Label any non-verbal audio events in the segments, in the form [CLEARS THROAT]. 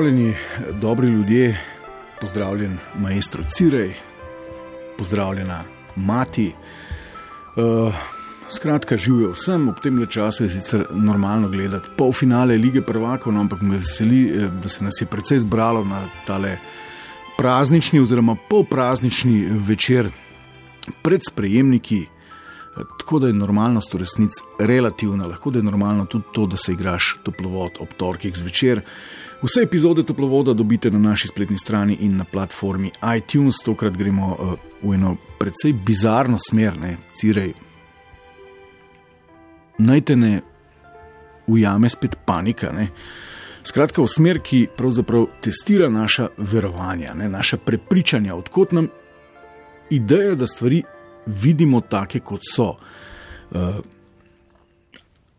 Pozdravljeni, dobri ljudje, pozdravljen, maestro Cirej, pozdravljena mati. Uh, skratka, živijo vsem, ob tem času je sicer normalno gledati polfinale lige prvakov, no, ampak me veseli, eh, da se nas je precej zbralo na tale praznični oziroma polpraznični večer pred sprejemniki. Eh, Tako da je normalnost v resnici relativna, lahko da je normalno tudi to, da se igraš toplovod ob torkih zvečer. Vse epizode toplovoda dobite na naši spletni strani in na platformi iTunes. Tokrat gremo uh, v eno precej bizarno smer, ne, cirej. Naj te ne ujame spet panika. Ne. Skratka, v smer, ki pravzaprav testira naša verovanja, ne, naša prepričanja, odkot nam ideja, da stvari vidimo take, kot so. Uh,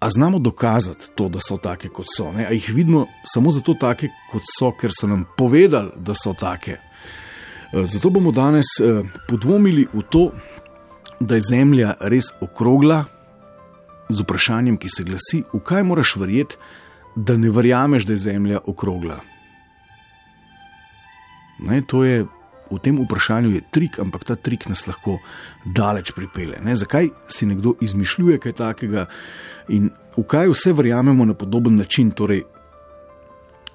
A znamo dokazati to, da so take, kot so? Ne? A jih vidimo samo zato, take, kot so, ker so nam povedali, da so take. Eh, Zato bomo danes eh, podvomili v to, da je Zemlja res okrogla, z vprašanjem, ki se glasi: v kaj moraš verjeti, da ne verjameš, da je Zemlja okrogla? Ne, to je v tem vprašanju je trik, ampak ta trik nas lahko daleč pripelje. Ne? Zakaj si nekdo izmišljuje kaj takega in v kaj vse verjamemo na podoben način, torej,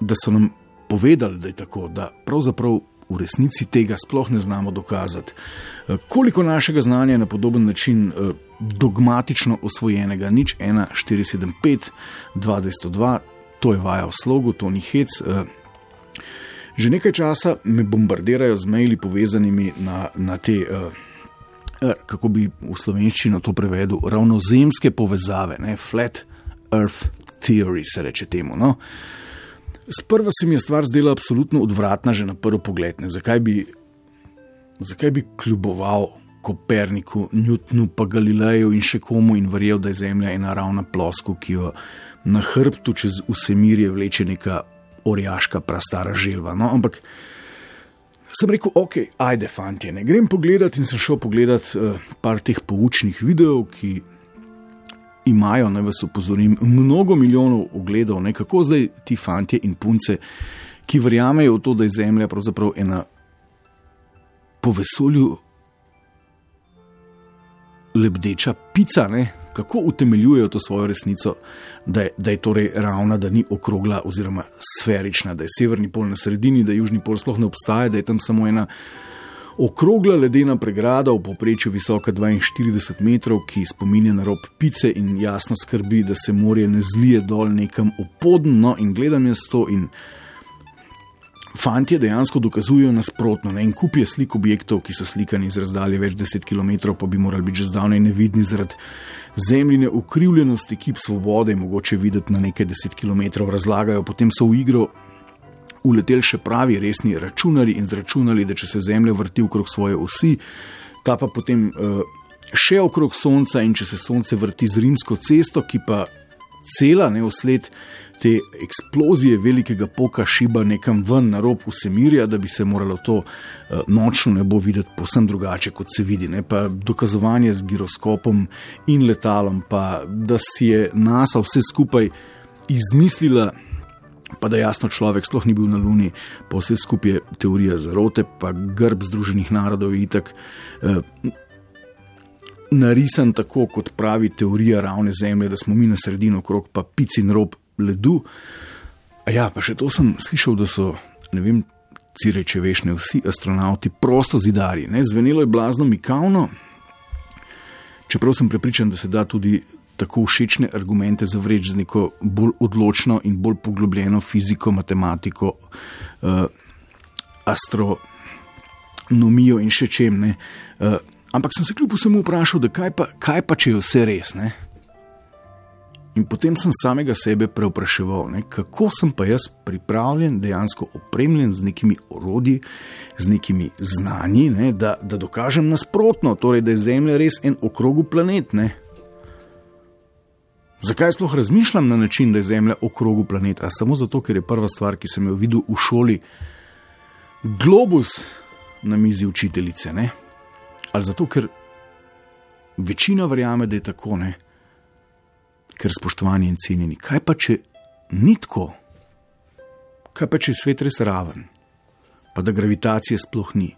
da so nam povedali, da je tako, da pravzaprav v resnici tega sploh ne znamo dokazati. Eh, Koliko našega znanja je na podoben način eh, dogmatično osvojenega, nič 1, 475, 202, to je vaja v slogu, to ni hec. Že nekaj časa me bombardirajo z maili povezanimi na, na te, uh, kako bi v slovenščino to prevedel, ravnozemske povezave, ne? flat earth theory se reče temu. No? Sprva se mi je stvar zdela absolutno odvratna, že na prvi pogled. Ne? Zakaj bi, zakaj bi kljuboval Koperniku, Newtonu, pa Galileju in še komu in verjel, da je Zemlja ena ravna ploska, ki jo na hrbtu čez vse mirje vleče neka orjaška, prastara želva. No, ampak sem rekel, ok, ajde, fanti, ne grem pogledat in sem šel pogledat uh, par teh poučnih videov, ki imajo, naj vas opozorim, mnogo milijonov ogledov, ne kako zdaj ti fanti in punce, ki verjamejo v to, da je Zemlja pravzaprav ena po vesolju lebdeča pica, ne? Kako utemeljujejo to svojo resnico, da je, da je torej ravna, da ni okrogla oziroma sferična, da je severni pol na sredini, da južni pol sploh ne obstaja, da je tam samo ena okrogla ledena pregrada v povprečju visoka 42 metrov, ki spominja na rob pice in jasno skrbi, da se morje ne zlije dol nekam upodno in gledam jaz to in. Fantje dejansko dokazujejo nasprotno. Ne? En kup je slik objektov, ki so slikani iz razdalje več deset km, pa bi morali biti že zdavnaj nevidni zaradi zemljine ukrivljenosti, kip svobode je mogoče videti na nekaj deset km, razlagajo. Potem so v igro uleteli še pravi resni računari in zračunali, da če se Zemlja vrti okrog svoje osi, ta pa potem uh, še okrog Sonca in če se Sonce vrti z rimsko cesto, ki pa cela ne usled te eksplozije velikega poka šiba nekam ven na rob vsemirja, da bi se moralo to uh, nočno nebo videti povsem drugače, kot se vidi. Ne? Pa dokazovanje z giroskopom in letalom, pa da si je NASA vse skupaj izmislila. Pa da jasno človek sploh ni bil na Luni, pa vse skupaj je teorija zarote, pa grb Združenih narodov je itak eh, narisan tako, kot pravi teorija ravne Zemlje, da smo mi na sredino okrog, pa pici in rob ledu. A ja, pa še to sem slišal, da so, ne vem, cire, če veš, ne vsi astronauti prosto zidari. Ne? Zvenelo je blazno mikavno, čeprav sem prepričan, da se da tudi tako všečne argumente zavreči z neko bolj odločno in bolj poglobljeno fiziko, matematiko, uh, astronomijo in še čem. Uh, ampak sem se kljub vsemu vprašal, da kaj pa, kaj pa če je vse res. Ne? In potem sem samega sebe preopraševal, ne, kako sem pa jaz pripravljen, dejansko opremljen z nekimi orodji, z nekimi znanji, ne, da, da dokažem nasprotno, torej da je Zemlja res en okrogel planet. Ne. Zakaj sploh razmišljam na način, da je Zemlja okrogel planet? A samo zato, ker je prva stvar, ki sem jo videl v šoli, globus na mizi učiteljice. Ne. Ali zato, ker večina verjame, da je tako ne ker spoštovani in cenjeni. Kaj pa če ni tako? Kaj pa če je svet res raven, pa da gravitacije sploh ni?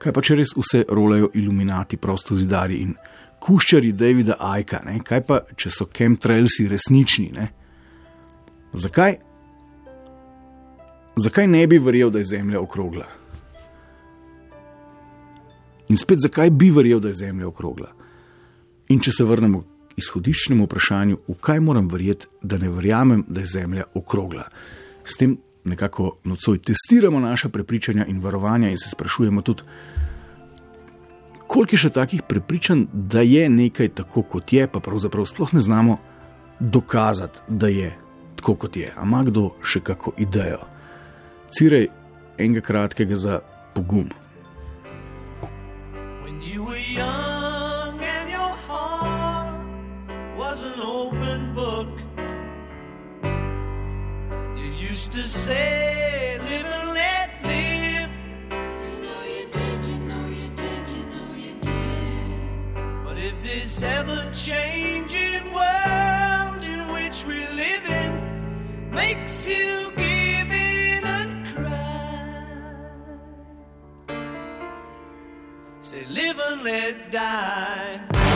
Kaj pa če res vse rolajo iluminati, prosto zidari in kuščari Davida Aika? Ne? Kaj pa če so chemtrailsi resnični? Ne? Zakaj? Zakaj ne bi verjel, da je Zemlja okrogla? In spet, zakaj bi verjel, da je Zemlja okrogla? In če se vrnemo izhodiščnemu vprašanju, v kaj moram verjeti, da ne verjamem, da je Zemlja okrogla. S tem nekako nocoj testiramo naša prepričanja in varovanja in se sprašujemo tudi, koliko je še takih prepričanj, da je nekaj tako, kot je, pa pravzaprav sploh ne znamo dokazati, da je tako, kot je. Ama kdo še kako idejo? Cirej enega kratkega za pogum. Used to say, live and let live. You know you did, you know you did, you know you did. But if this ever changing world in which we live in makes you give in and cry, say, live and let die.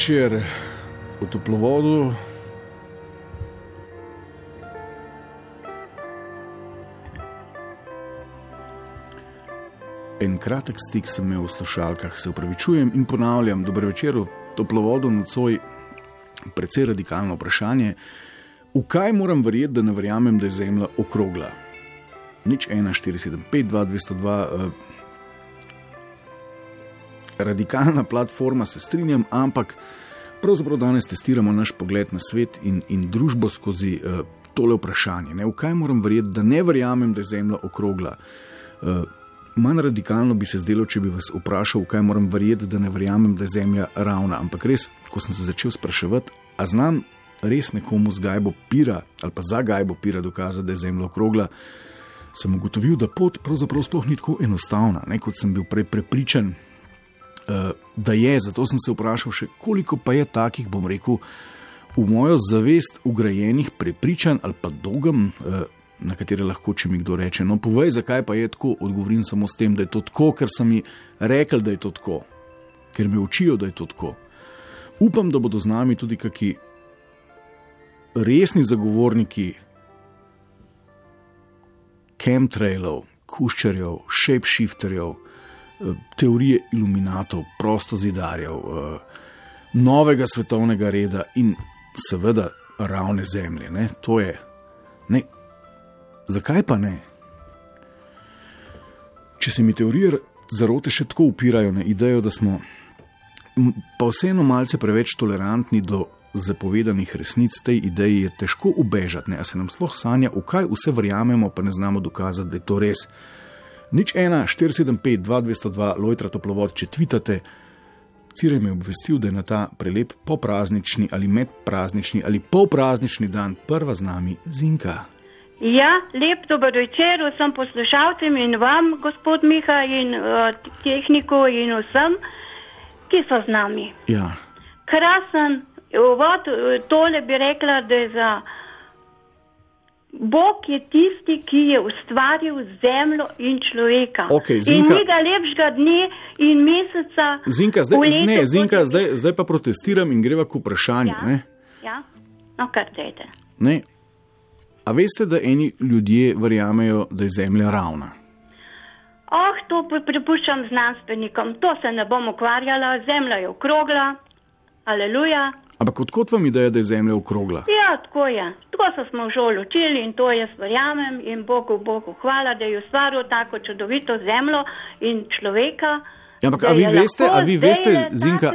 Večer v toplovodu. En kratek stik sem imel v slušalkah, se upravičujem in ponavljam, dobro večer v toplovodu nocoj, precej radikalno vprašanje. V kaj moram verjeti, da ne verjamem, da je Zemlja okrogla? Nič 1, 4, 7, 5, 2, 202. Uh, radikalna platforma, se strinjam, ampak pravzaprav danes testiramo naš pogled na svet in, in družbo skozi uh, tole vprašanje. Ne? V kaj moram verjeti, da ne verjamem, da je Zemlja okrogla? Uh, manj radikalno bi se zdelo, če bi vas vprašal, v kaj moram verjeti, da ne verjamem, da je Zemlja ravna. Ampak res, ko sem se začel spraševati, a znam res nekomu z gajbo pira ali pa za gajbo pira dokazati, da je Zemlja okrogla. Sem ugotovil, da pot pravzaprav sploh ni tako enostavna, ne, kot sem bil prej prepričan, da je. Zato sem se vprašal, še, koliko pa je takih, bom rekel, v mojo zavest ugrajenih prepričanj ali pa dogem, uh, na katere lahko, če mi kdo reče: No, povej, zakaj pa je tako. Odgovorim samo s tem, da je to tako, ker sem jim rekel, da je to tako, ker me učijo, da je to tako. Upam, da bodo z nami tudi kakšni resni zagovorniki chemtrailov, kuščarjev, shapeshifterjev teorije iluminatov, prostozidarjev, eh, novega svetovnega reda in seveda ravne zemlje. Ne? To je. Ne. Zakaj pa ne? Če se mi teorije zarote še tako upirajo na idejo, da smo pa vseeno malce preveč tolerantni do zapovedanih resnic, tej ideji je težko ubežati, a se nam sploh sanja, v kaj vse verjamemo, pa ne znamo dokazati, da je to res. Nič 1, 475, 2202, Lojtra toplovod, če tvitate. Cirej me je obvestil, da je na ta prelep popraznični ali medpraznični ali polpraznični dan prva z nami Zinka. Ja, lep dober večer vsem poslušalcem in vam, gospod Miha, in uh, tehniku in vsem, ki so z nami. Ja. Krasen, uvod, tole bi rekla, da je za. Bog je tisti, ki je ustvaril zemljo in človeka. Okay, in Zinka, ni ga lepšega dne in meseca. Zinka, zdaj, letu, ne, Zinka, zdaj, zdaj pa protestiram in greva k vprašanju. Ja, Ne? ja, no kar dejte. Ne. A veste, da eni ljudje verjamejo, da je Zemlja ravna? Oh, to pre- prepuščam znanstvenikom, to se ne bom ukvarjala, zemlja je okrogla, aleluja. Ampak odkot vam ideja, da je Zemlja okrogla? Ja, tako je. Tako so smo v šoli učili in to jaz verjamem in Bogu, Bogu hvala, da je ustvaril tako čudovito zemljo in človeka. Ja, ampak a vi veste, a vi veste, Zinka,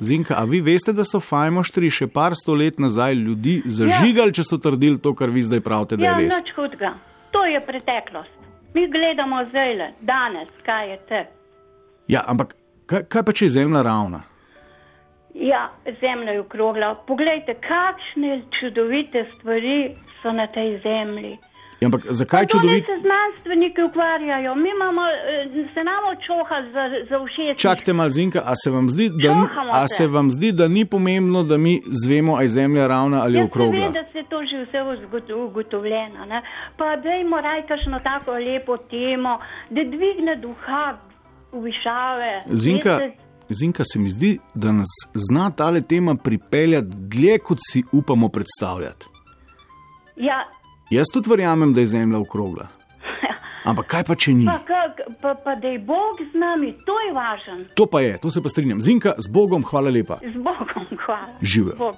Zinka, a vi veste, da so fajmoštri še par sto let nazaj ljudi zažigali, če so trdili to, kar vi zdaj pravite, da Ja, je res? nič hudega. To je preteklost. Mi gledamo zdaj, danes, kaj je te. Ja, ampak kaj, kaj pa če je Zemlja ravna? Ja, zemlja je okrogla. Poglejte, kakšne čudovite stvari so na tej zemlji. Ja, ampak zakaj To čudovit? se znanstveniki ukvarjajo, mi imamo, eh, se nam očoha za, za všeč. Čakajte malo, Zinka, a se vam zdi, da, ni- a se. se vam zdi, da ni pomembno, da mi zvemo, ali je Zemlja ravna ali Jaz okrogla? vem, da se to že vse ugotovljeno. Ne? Pa dajmo raj kakšno tako lepo temo, da dvigne duha v višave. Zinka, Veste, Zinka, se mi zdi, da nas zna tale tema pripeljati dlje, kot si upamo predstavljati. Ja, Jaz tudi verjamem, da je Zemlja okrogla. [LAUGHS] Ampak kaj pa če ni? pa, kak, pa, pa da je Bog z nami, to je važno. To pa je, to se pa strinjam. Zinka, z Bogom, hvala lepa. Z Bogom, hvala. Živijo.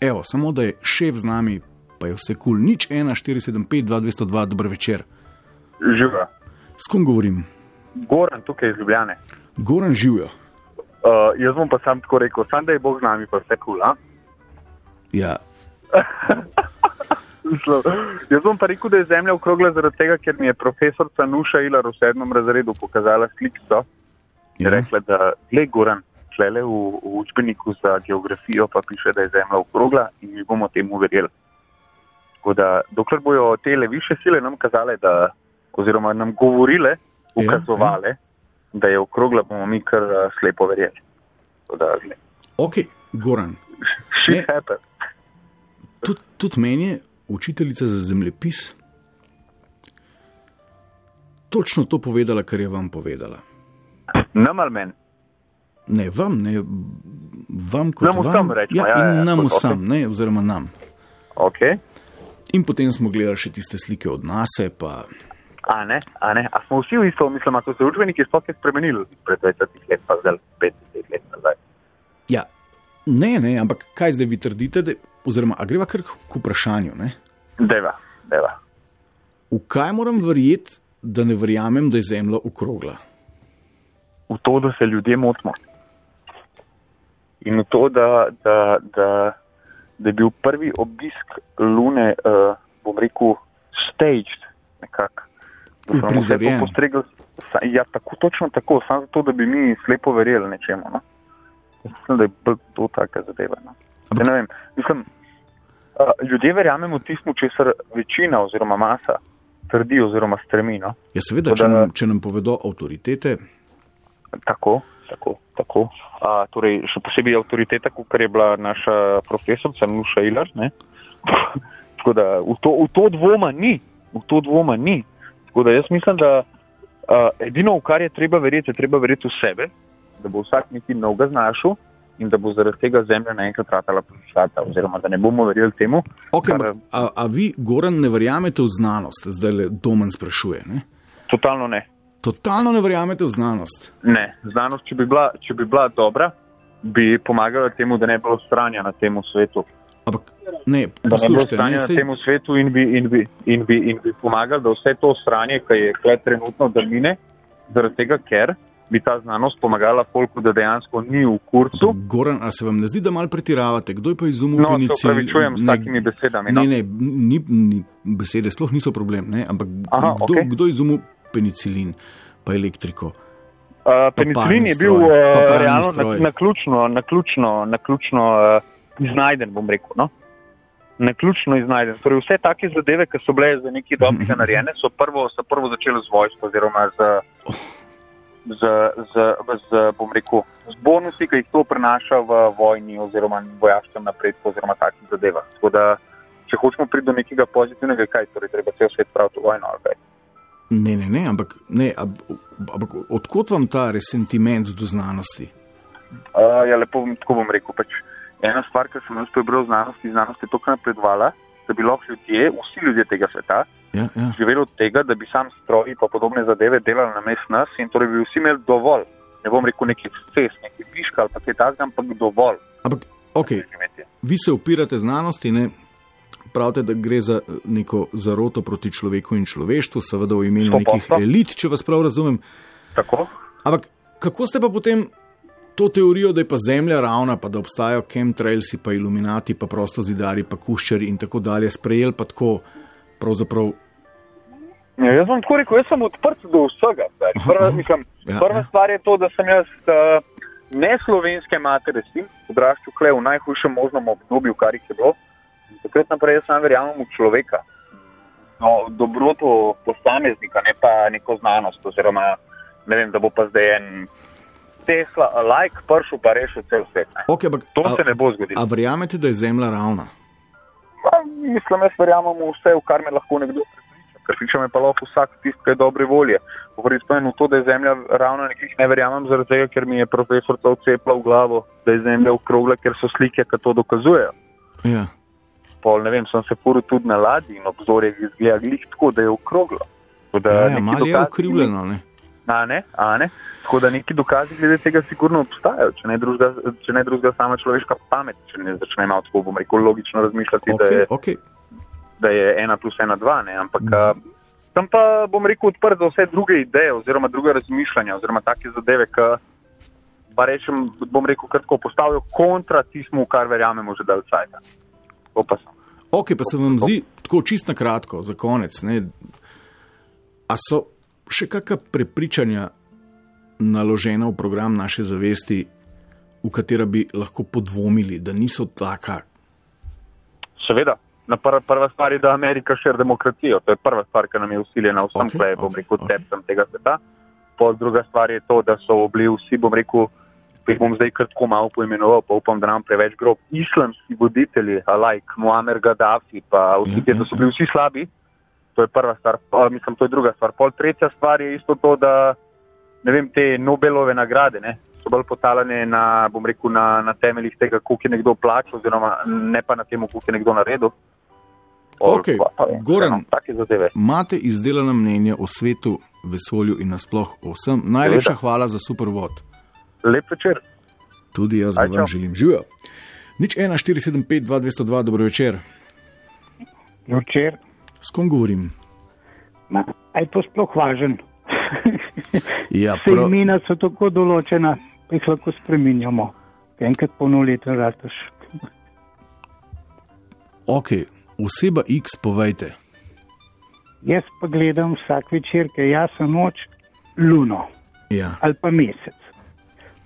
Evo, samo da je šef z nami, pa je vse kul, cool. nič 1, 475, 202, dober večer. Živa. S kom govorim? Goran tukaj iz Ljubljane. Goran živijo. Uh, jaz bom pa sam tako rekel, sam da je Bog z nami, pa vse kul. Cool, Ja, [LAUGHS] jaz bom pa rekel, da je Zemlja okrogla zaradi tega, ker mi je profesorica Nuša Ilar v sedmem razredu pokazala sliko. Je ja. rekla, da le Goran, tlele v, v učbeniku za geografijo pa piše, da je Zemlja okrogla in mi bomo temu verjeli. Tako da, dokler bojo te više sile nam kazale, da, oziroma nam govorile, ukazovale, da je okrogla, bomo mi kar uh, slepo verjeli. Ok, Goran. Ne. happens. Tudi tud meni je učiteljica za zemljepis točno to povedala, kar je vam povedala. Nam ali meni? Ne vam, ne vam kot Nam vam. vsem rečemo, ja, ja, ja, ja, nam kot, vsem, ne, oziroma nam. Ok. In potem smo gledali še tiste slike od nas, pa A ne, a ne, a smo vsi v isto, mislim, a so se učbeniki sploh kaj spremenili pred 20 let, pa zdaj 50 let nazaj. ja, ne, ne, ampak kaj zdaj vi trdite, da oziroma a greva kar k vprašanju. Ne? Deva, deva. V kaj moram verjeti, da ne verjamem, da je Zemlja okrogla? V to, da se ljudje motimo. In v to, da, da, da, da je bil prvi obisk Lune, uh, bom rekel, staged, nekako. Uprizorjen. postregli. sa- Ja, tako, točno tako, samo zato, da bi mi slepo verjeli nečemu. No? Mislim, da je bolj to taka zadeva. No? Ampak- Ja, ne vem, mislim, uh, ljudje verjamemo tistmu, česar večina oziroma masa trdi oziroma stremi. No? Ja, seveda, če da- nam, če nam povedo avtoritete, Tako, tako, tako. A, torej, še posebej avtoriteta, kot je bila naša profesorica Nuša Ilar. [LAUGHS] Tako da v to, v to dvoma ni, v to dvoma ni. Tako da jaz mislim, da a, edino, v kar je treba verjeti, je treba verjeti v sebe, da bo vsak nekaj novega znašel in da bo zaradi tega zemlja naenkrat ratala poslata, oziroma da ne bomo verjeli temu. okay, kar, a, a vi, Goran, ne verjamete v znanost? Zdaj le Domen sprašuje. Ne? Totalno ne. Totalno ne verjamete v znanost. Ne, znanost, če bi bila, če bi bila dobra, bi pomagala temu, da ne bi bilo stranja na tem svetu. Ampak ne, da ne poslušajte, stanje ne, na tem svetu in bi, in, bi, in, bi, in bi pomagali, da vse to stranje, ki je kle trenutno, da mine, zaradi tega, ker bi ta znanost pomagala folku, da dejansko ni v kurcu. Goran, a se vam ne zdi, da mal pretiravate? Kdo je pa izumil No, se penicilin? upravičujem s Ne, takimi besedami. No. Ne, ne, ni, ni, besede sploh niso problem, ne? ampak Aha, kdo, okej. kdo je izumil penicilin, pa elektriko? Uh, penicilin je bil stroj, pa uh, pralni realno stroj. naključno, naključno, naključno uh, iznajden, bom rekel. No? Naključno iznajden. Torej, vse take zadeve, ki so bile za nekaj dobrega [LAUGHS] narejene, so prvo, so prvo začele z vojsko, oziroma z, z, z, z, bom rekel, z bonusi, ki jih to prenaša v vojni, oziroma vojaškem napredku, oziroma takih zadevah. Tako da, če hočemo priti do nekega pozitivnega, kaj torej treba cel svet praviti v vojno ali kaj. Ne, ne, ne, ampak, ne, ampak odkot vam ta resentiment do znanosti? Uh, ja, lepo tako bom rekel. Pač ena stvar, ki sem jaz prebral v znanosti, znanost je toliko napredovala, da bi lahko ljudje, vsi ljudje tega sveta, Ja, ja. živeli od tega, da bi sam stroji in podobne zadeve delali na mest nas in torej bi vsi imeli dovolj. Ne bom rekel nekih cest, nekih piškal ali pa kaj takega, ampak dovolj. Ampak, ok, živeti. vi se upirate znanosti, ne? Pravite, da gre za neko zaroto proti človeku in človeštvu, seveda v imenu nekih elit, če vas prav razumem. Tako? Ampak kako ste pa potem to teorijo, da je pa Zemlja ravna, pa da obstajajo chemtrailsi, pa iluminati, pa prosto zidari, pa kuščari in tako dalje, sprejeli pa tako, pravzaprav. Ja, jaz sem tako rekel, jaz sem odprt do vsega. zdaj. Prva, mislim, Ja, prva ja. stvar je to, da sem jaz uh, ne slovenske matere, sin, odraščal kle v najhujšem možnem obdobju, kar jih je bilo. In Takrat naprej jaz sam verjamem v človeka, no, dobroto posameznika, ne pa neko znanost. Oziroma, ne vem, da bo pa zdaj en Tesla, like, pršel pa rešil cel svet. Okay, ampak, To a, se ne bo zgodilo. a verjamete, da je Zemlja ravna? Pa, mislim, jaz verjamem v vse, v kar me lahko nekdo prepriča. Prepriča me pa lahko vsak tisti, ki je dobre volje. Govori spomnim v to, da je zemlja ravna, nekih ne verjamem, zaradi tega, ker mi je profesorca vcepla v glavo, da je zemlja okrogla, ker so slike, ki to dokazujejo. Ja. Pol, ne vem, sem se furil tudi na ladji in obzorje izgleda glih tako, da je okroglo. Da Ja, ja, malo je ukrivljeno. Ne? A ne, a ne. Tako da neki dokazi glede tega sigurno obstajajo, če ne drugega, če ne drugega sama človeška pamet, če ne začne malo tako, bom rekel, logično razmišljati, da je Okay, okay. da je ena plus ena dva, ne? ampak mm. sem pa, bom rekel, odprt za vse druge ideje oziroma druge razmišljanja oziroma take zadeve, ki pa rečem, bom rekel, kratko postavijo kontra tistmu, v kar verjamemo že dalj časa. Ok, pa se vam zdi tako čist na kratko, za konec. Ne? A so še kakšna prepričanja naložena v program naše zavesti, v katera bi lahko podvomili, da niso taka? Seveda. Na prva, prva stvar je, da Amerika širi demokracijo. To je prva stvar, ki nam je usiljena vsem, Ok, okay, bom ok, rekel, ok. okay. tepcem tega sveta. Pol druga stvar je to, da so bili vsi, bom rekel, jih bom zdaj kratko malo poimenoval, pa upam, da nam preveč grob, islamski voditelji, like Muammar Gaddafi, pa vsi Ja, ti, ja, da so bili vsi slabi. To je prva stvar, pa, mislim, to je druga stvar. Pol tretja stvar je isto to, da ne vem, te Nobelove nagrade, ne, so bolj potalane na, bom rekel, na, na temeljih tega, koliko je nekdo plačal, oziroma ne pa na tem, koliko je nekdo naredil. Pol, Okej, pa, pa, Goran. no, zadeve. Imate izdelano mnenje o svetu, vesolju in nasploh o vsem. Najlepša Seveda. hvala za super vod. Lep večer. Tudi jaz Aj, vam želim živijo. Nič 1, 4, 7, 5, 2, 202, dobro večer. Včer, S kom govorim? ma, je to sploh važen? [LAUGHS] Ja, prav, imena so tako določena, da jih lahko spremenjamo. Enkrat polnoletno rasteš. ok, oseba X, povejte. Jaz pa gledam vsak večer, ker jaz sem noč luno Ja. ali pa mesec.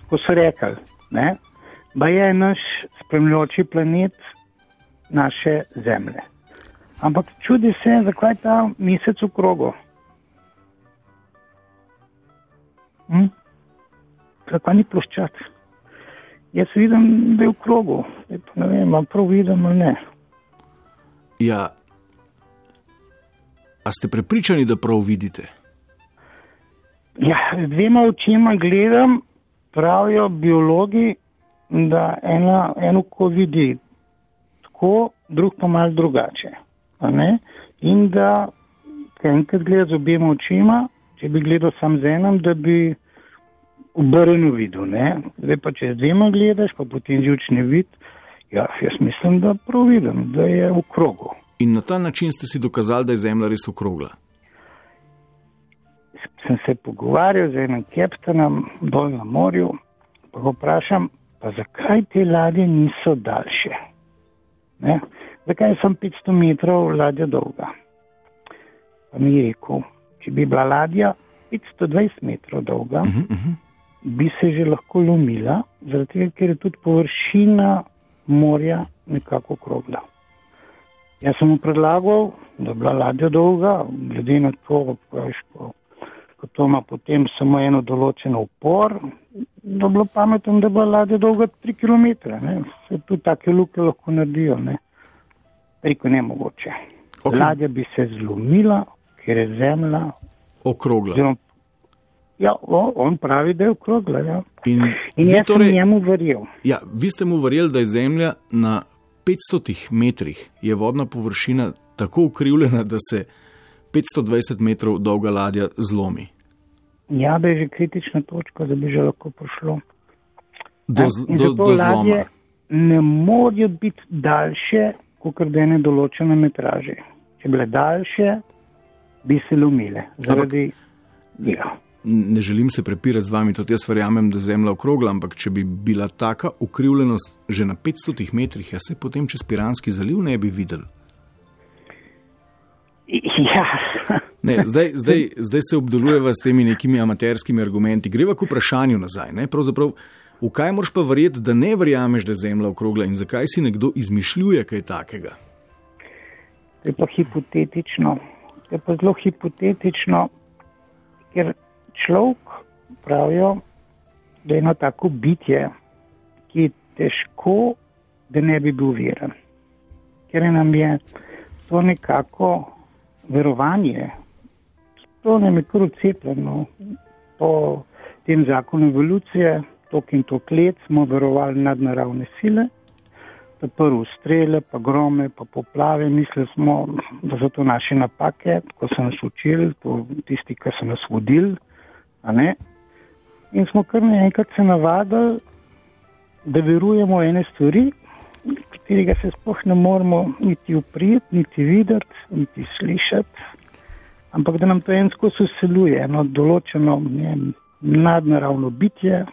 Ko so rekli, da je naš spremljajoči planet naše Zemlje. Ampak čudi se, zakaj ta mesec v krogu. Hm? Zakaj ni ploščat? Jaz vidim, da je v krogu. Pa Ne vem, ali prav vidim ali ne. ja. A ste prepričani, da prav vidite? Ja, z dvema očima gledam, pravijo biologi, da ena, eno ko vidi tako, drug pa mal drugače. In da, enkrat gleda z obema očima, če bi gledal sam z enim, da bi obrnil videl. Ne? Zdaj pa če z dvema gledaš, pa potem žučni vid, ja, jaz mislim, da prav vidim, da je v krogu. In na ta način ste si dokazali, da je Zemlja res okrogla. sem se pogovarjal z enim kaptanom dol na morju, pa ga vprašam, pa zakaj te ladje niso daljše? Ne? Zakaj sem 500 metrov ladja dolga? Pa mi je rekel, če bi bila ladja 520 metrov dolga, Uh -huh, uh -huh. bi se že lahko lomila, zaradi tega, ker je tudi površina morja nekako okrogla. Jaz sem mu predlagal, da je bila ladja dolga, glede na to, veš, ko, ko to ima potem samo eno določeno upor, da bi bilo pametno, da je bila ladja dolga 3 km. Ne. Se tudi take luke lahko naredijo. Ne. Rekel, ne mogoče. Ok. Okay. Ladja bi se zlomila, ker je zemlja. Okrogla. oziroma- Ja, o, on pravi, da je okrogla. Ja. In, In jaz torej... sem njemu verjel. ja, vi ste mu verjeli, da je Zemlja na 500 metrih, je vodna površina tako ukrivljena, da se 520 metrov dolga ladja zlomi. Ja, da je že kritična točka, da bi že lahko prišlo. Do, Ja, do, do zloma. Ne morajo biti daljše, kot da ne določene metraže. Če bi bile daljše, bi se lomile. Zaradi tega. Ne želim se prepirati z vami, tudi jaz verjamem, da je Zemlja okrogla, ampak če bi bila taka ukrivljenost že na 500 metrih, ja se potem čez Piranski zaliv ne bi videli. Ja, Ne, zdaj, zdaj, zdaj se obdelujeva s temi nekimi amaterskimi argumenti. Greva k vprašanju nazaj. Ne? Pravzaprav, v kaj moraš pa verjeti, da ne verjameš, da je Zemlja okrogla in zakaj si nekdo izmišljuje kaj takega? to je pa hipotetično. To je pa zelo hipotetično, ker človek pravijo, da je eno tako bitje, ki je težko, da ne bi bil veren. Ker nam je to nekako verovanje, to nam je kar ucepljeno. Po tem zakonu evolucije, tok in tok let smo verovali nadnaravne sile, da prvo strele, pa grome, pa poplave. Mislili smo, da so to naše napake, ko so nas učili, to tisti, ki so nas vodili. In smo kar naenkrat se navadili, da verujemo ene stvari, katerega se sploh ne moremo niti uprijeti, niti videti, niti slišati, ampak da nam to ensko usiluje, eno določeno ne, nadnaravno bitje,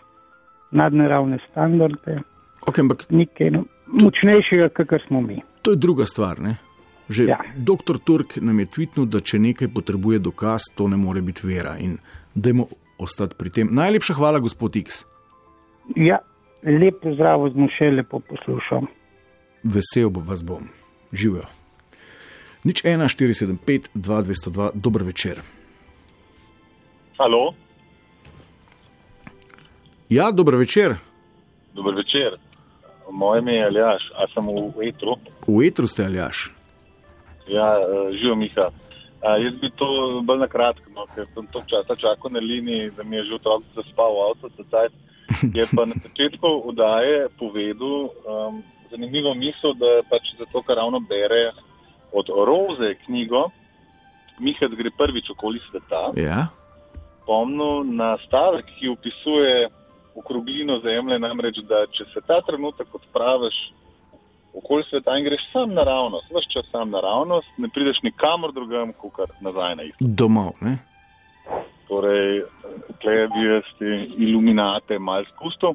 nadnaravne standarde, Okay, ampak nekaj no- močnejšega, kakor smo mi. to je druga stvar. Ne? Že ja. Dr. Turk nam je tvitnil, da če nekaj potrebuje dokaz, to ne more biti vera. In dajmo ostati pri tem. Najlepša hvala, gospod X. Ja, lep pozdrav, smo še lepo poslušali. Vesel bo vas bom. Živijo. Nič 1, 475, 2, 202, dober večer. Halo, Ja, dober večer. dober večer. Moje ime je Aljaš, a sem v Etru. V etru ste aljaš. Ja, eh, živo Miha. A, jaz bi to bolj na kratko, no, ker sem toliko časa čakal na liniji, da mi je že otrok zaspal v avto, sedaj [LAUGHS] je pa na začetku odaje povedal um, zanimivo misel, da pač zato, ker ravno bere od Roze knjigo, Miha gre prvič okoli sveta, Ja. spomnil na stavek, ki opisuje okroglino Zemlje, namreč, da če se ta trenutek odpraviš okoli sveta in greš sam naravnost, vse čas sam naravnost, ne prideš nikamor drugam, kot kar nazaj na isto. Domov, ne? Torej, tle bi jaz te iluminate mal spustil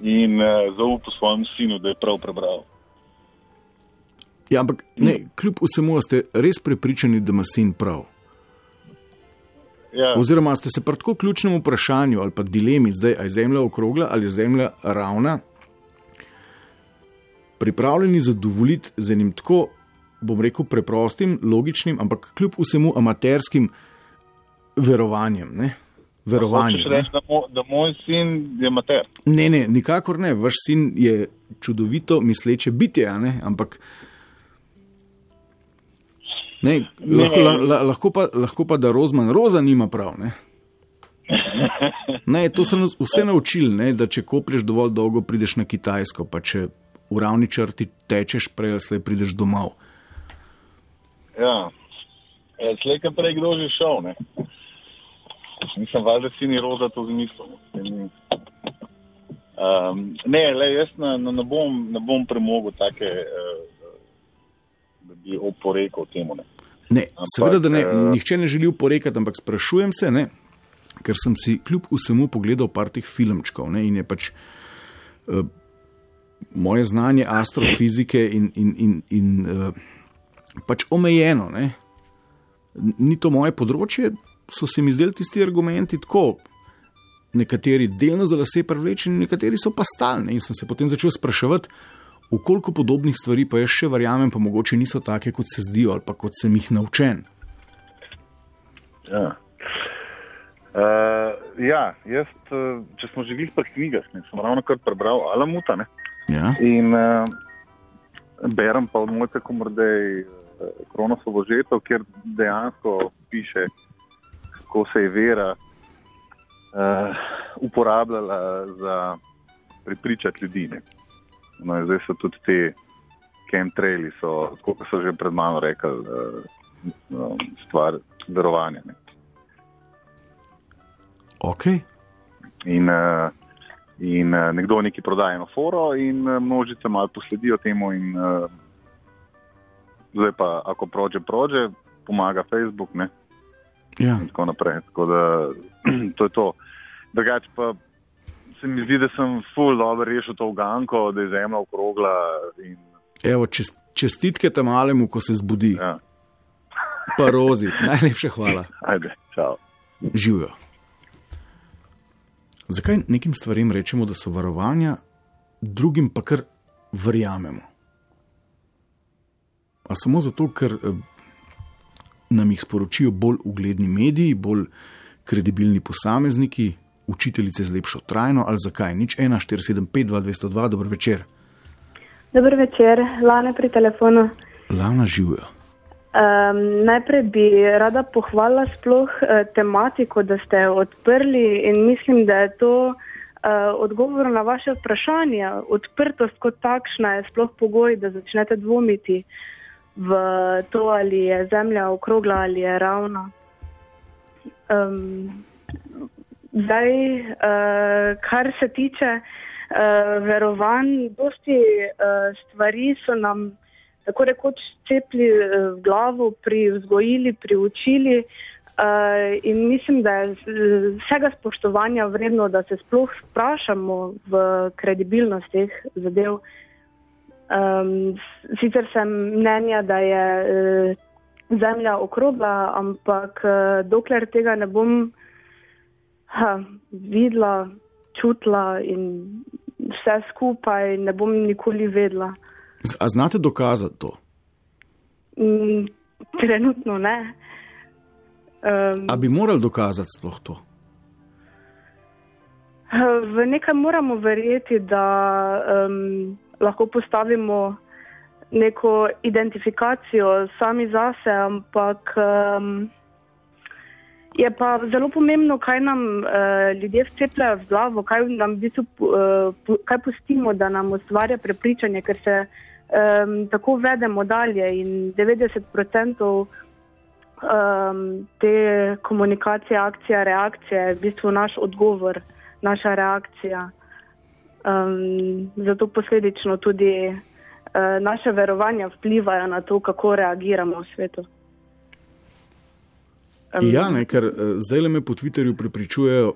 in uh, zaupal svojemu sinu, da je prav prebral. Ja, ampak ne, kljub vsemu ste res prepričani, da ima sin prav. Ja, Oziroma, ste se pri tako ključnem vprašanju ali pa dilemi, zdaj ali je zemlja okrogla ali je zemlja ravna, pripravljeni zadovoljiti z enim tako, bom rekel, preprostim, logičnim, ampak kljub vsemu amaterskim verovanjem. Ne? Verovanjem. hočeš ne. reči, da, mo, da moj sin je mater. Ne, ne, nikakor ne. Vaš sin je čudovito misleče bitje, ampak. Ne, lahko, la, la, lahko, pa, lahko pa, da Rozman Roza nima prav. Ne? Ne, to nas vse naučili, ne, da če koplješ dovolj dolgo, prideš na Kitajsko, pa če v ravni črti tečeš, prej ali slej prideš domov. Ja, ja slejka prej kdo že šel, ne. Nisem valjda si ni roza to zmislil. Um, ne, le jaz ne, ne, ne, bom, ne bom premogel take, uh, da bi oporekal temu. Ne. Ne, Ampak, seveda, da ne, eh, nihče ne želi uporekati, ampak sprašujem se, ne, ker sem si kljub vsemu pogledal par teh filmčkov ne, in je pač uh, moje znanje astrofizike in, in, in, in uh, pač omejeno. Ne. Ni to moje področje, so se mi zdeli tisti argumenti tako. Nekateri delno za lase privlečeni, nekateri so pa stalni. In sem se potem začel spraševati, v koliko podobnih stvari pa jaz še verjamem, pa mogoče niso take, kot se zdijo ali pa kot sem jih naučen. Ja. Uh, ja, jaz, uh, če smo živeli pri knjigah, ne, sem ravno kar prebral Alamuta ne, Ja. in uh, berem pa od Mojca Komordej uh, Kronosovo žeto, kjer dejansko piše, kako se je vera uh, uporabljala za prepričati ljudi. Ne. No, zdaj so tudi te chemtraili, so, kot so že pred mano rekli, um, stvar verovanja. Ne. Ok, In, uh, in uh, nekdo nekaj prodaja eno foro, in množice malo posledijo temu. In, zdaj pa, ako prođe, prođe, pomaga Facebook ne, ja. in tako naprej. Tako da [CLEARS THROAT] to je to. Drugače pa se mi zdi, da sem full dobro rešil to uganko, da je zemlja okrogla. In, Evo, čest, čestitke tam malemu, ko se zbudi, ja, pa rozi, najlepša hvala, ajde, čau. živijo. Zakaj nekim stvarem rečemo, da so varovanja, drugim pa kar verjamemo? A samo zato, ker eh, nam jih sporočijo bolj ugledni mediji, bolj kredibilni posamezniki, učiteljice z lepšo trajno, ali zakaj? Nič 1, 4, 7, 5, 2, 202, dober večer. Dober večer, Lana pri telefonu. Lana živijo. Um, najprej bi rada pohvalila sploh uh, tematiko, da ste odprli in mislim, da je to uh, odgovor na vaše vprašanje. Odprtost kot takšna je sploh pogoj, da začnete dvomiti v to, ali je zemlja okrogla ali je ravna. Um, zdaj, uh, kar se tiče uh, verovanj, dosti uh, stvari so nam tako rekoč cepli v glavo, privzgojili, priučili. Uh, in mislim, da je vsega spoštovanja vredno, da se sploh vprašamo v kredibilnost teh zadev. Um, sicer sem mnenja, da je uh, zemlja okrogla, ampak uh, dokler tega ne bom ha, videla, čutila in vse skupaj, ne bom nikoli vedela. A znate dokazati to? Mm, trenutno ne. Um, A bi morali dokazati sploh to? v nekaj moramo verjeti, da um, lahko postavimo neko identifikacijo sami zase, ampak um, je pa zelo pomembno, kaj nam uh, ljudje vcepljajo v glavo, kaj nam v bistvu, uh, pu- kaj pustimo, da nam ustvarja prepričanje, ker se um, tako vedemo dalje in 90% um, te komunikacije, akcija, reakcija je v bistvu naš odgovor, naša reakcija. Um, zato posledično tudi uh, naše verovanja vplivajo na to, kako reagiramo v svetu. Um, ja, ne, ker uh, zdaj le me po Twitterju prepričujejo,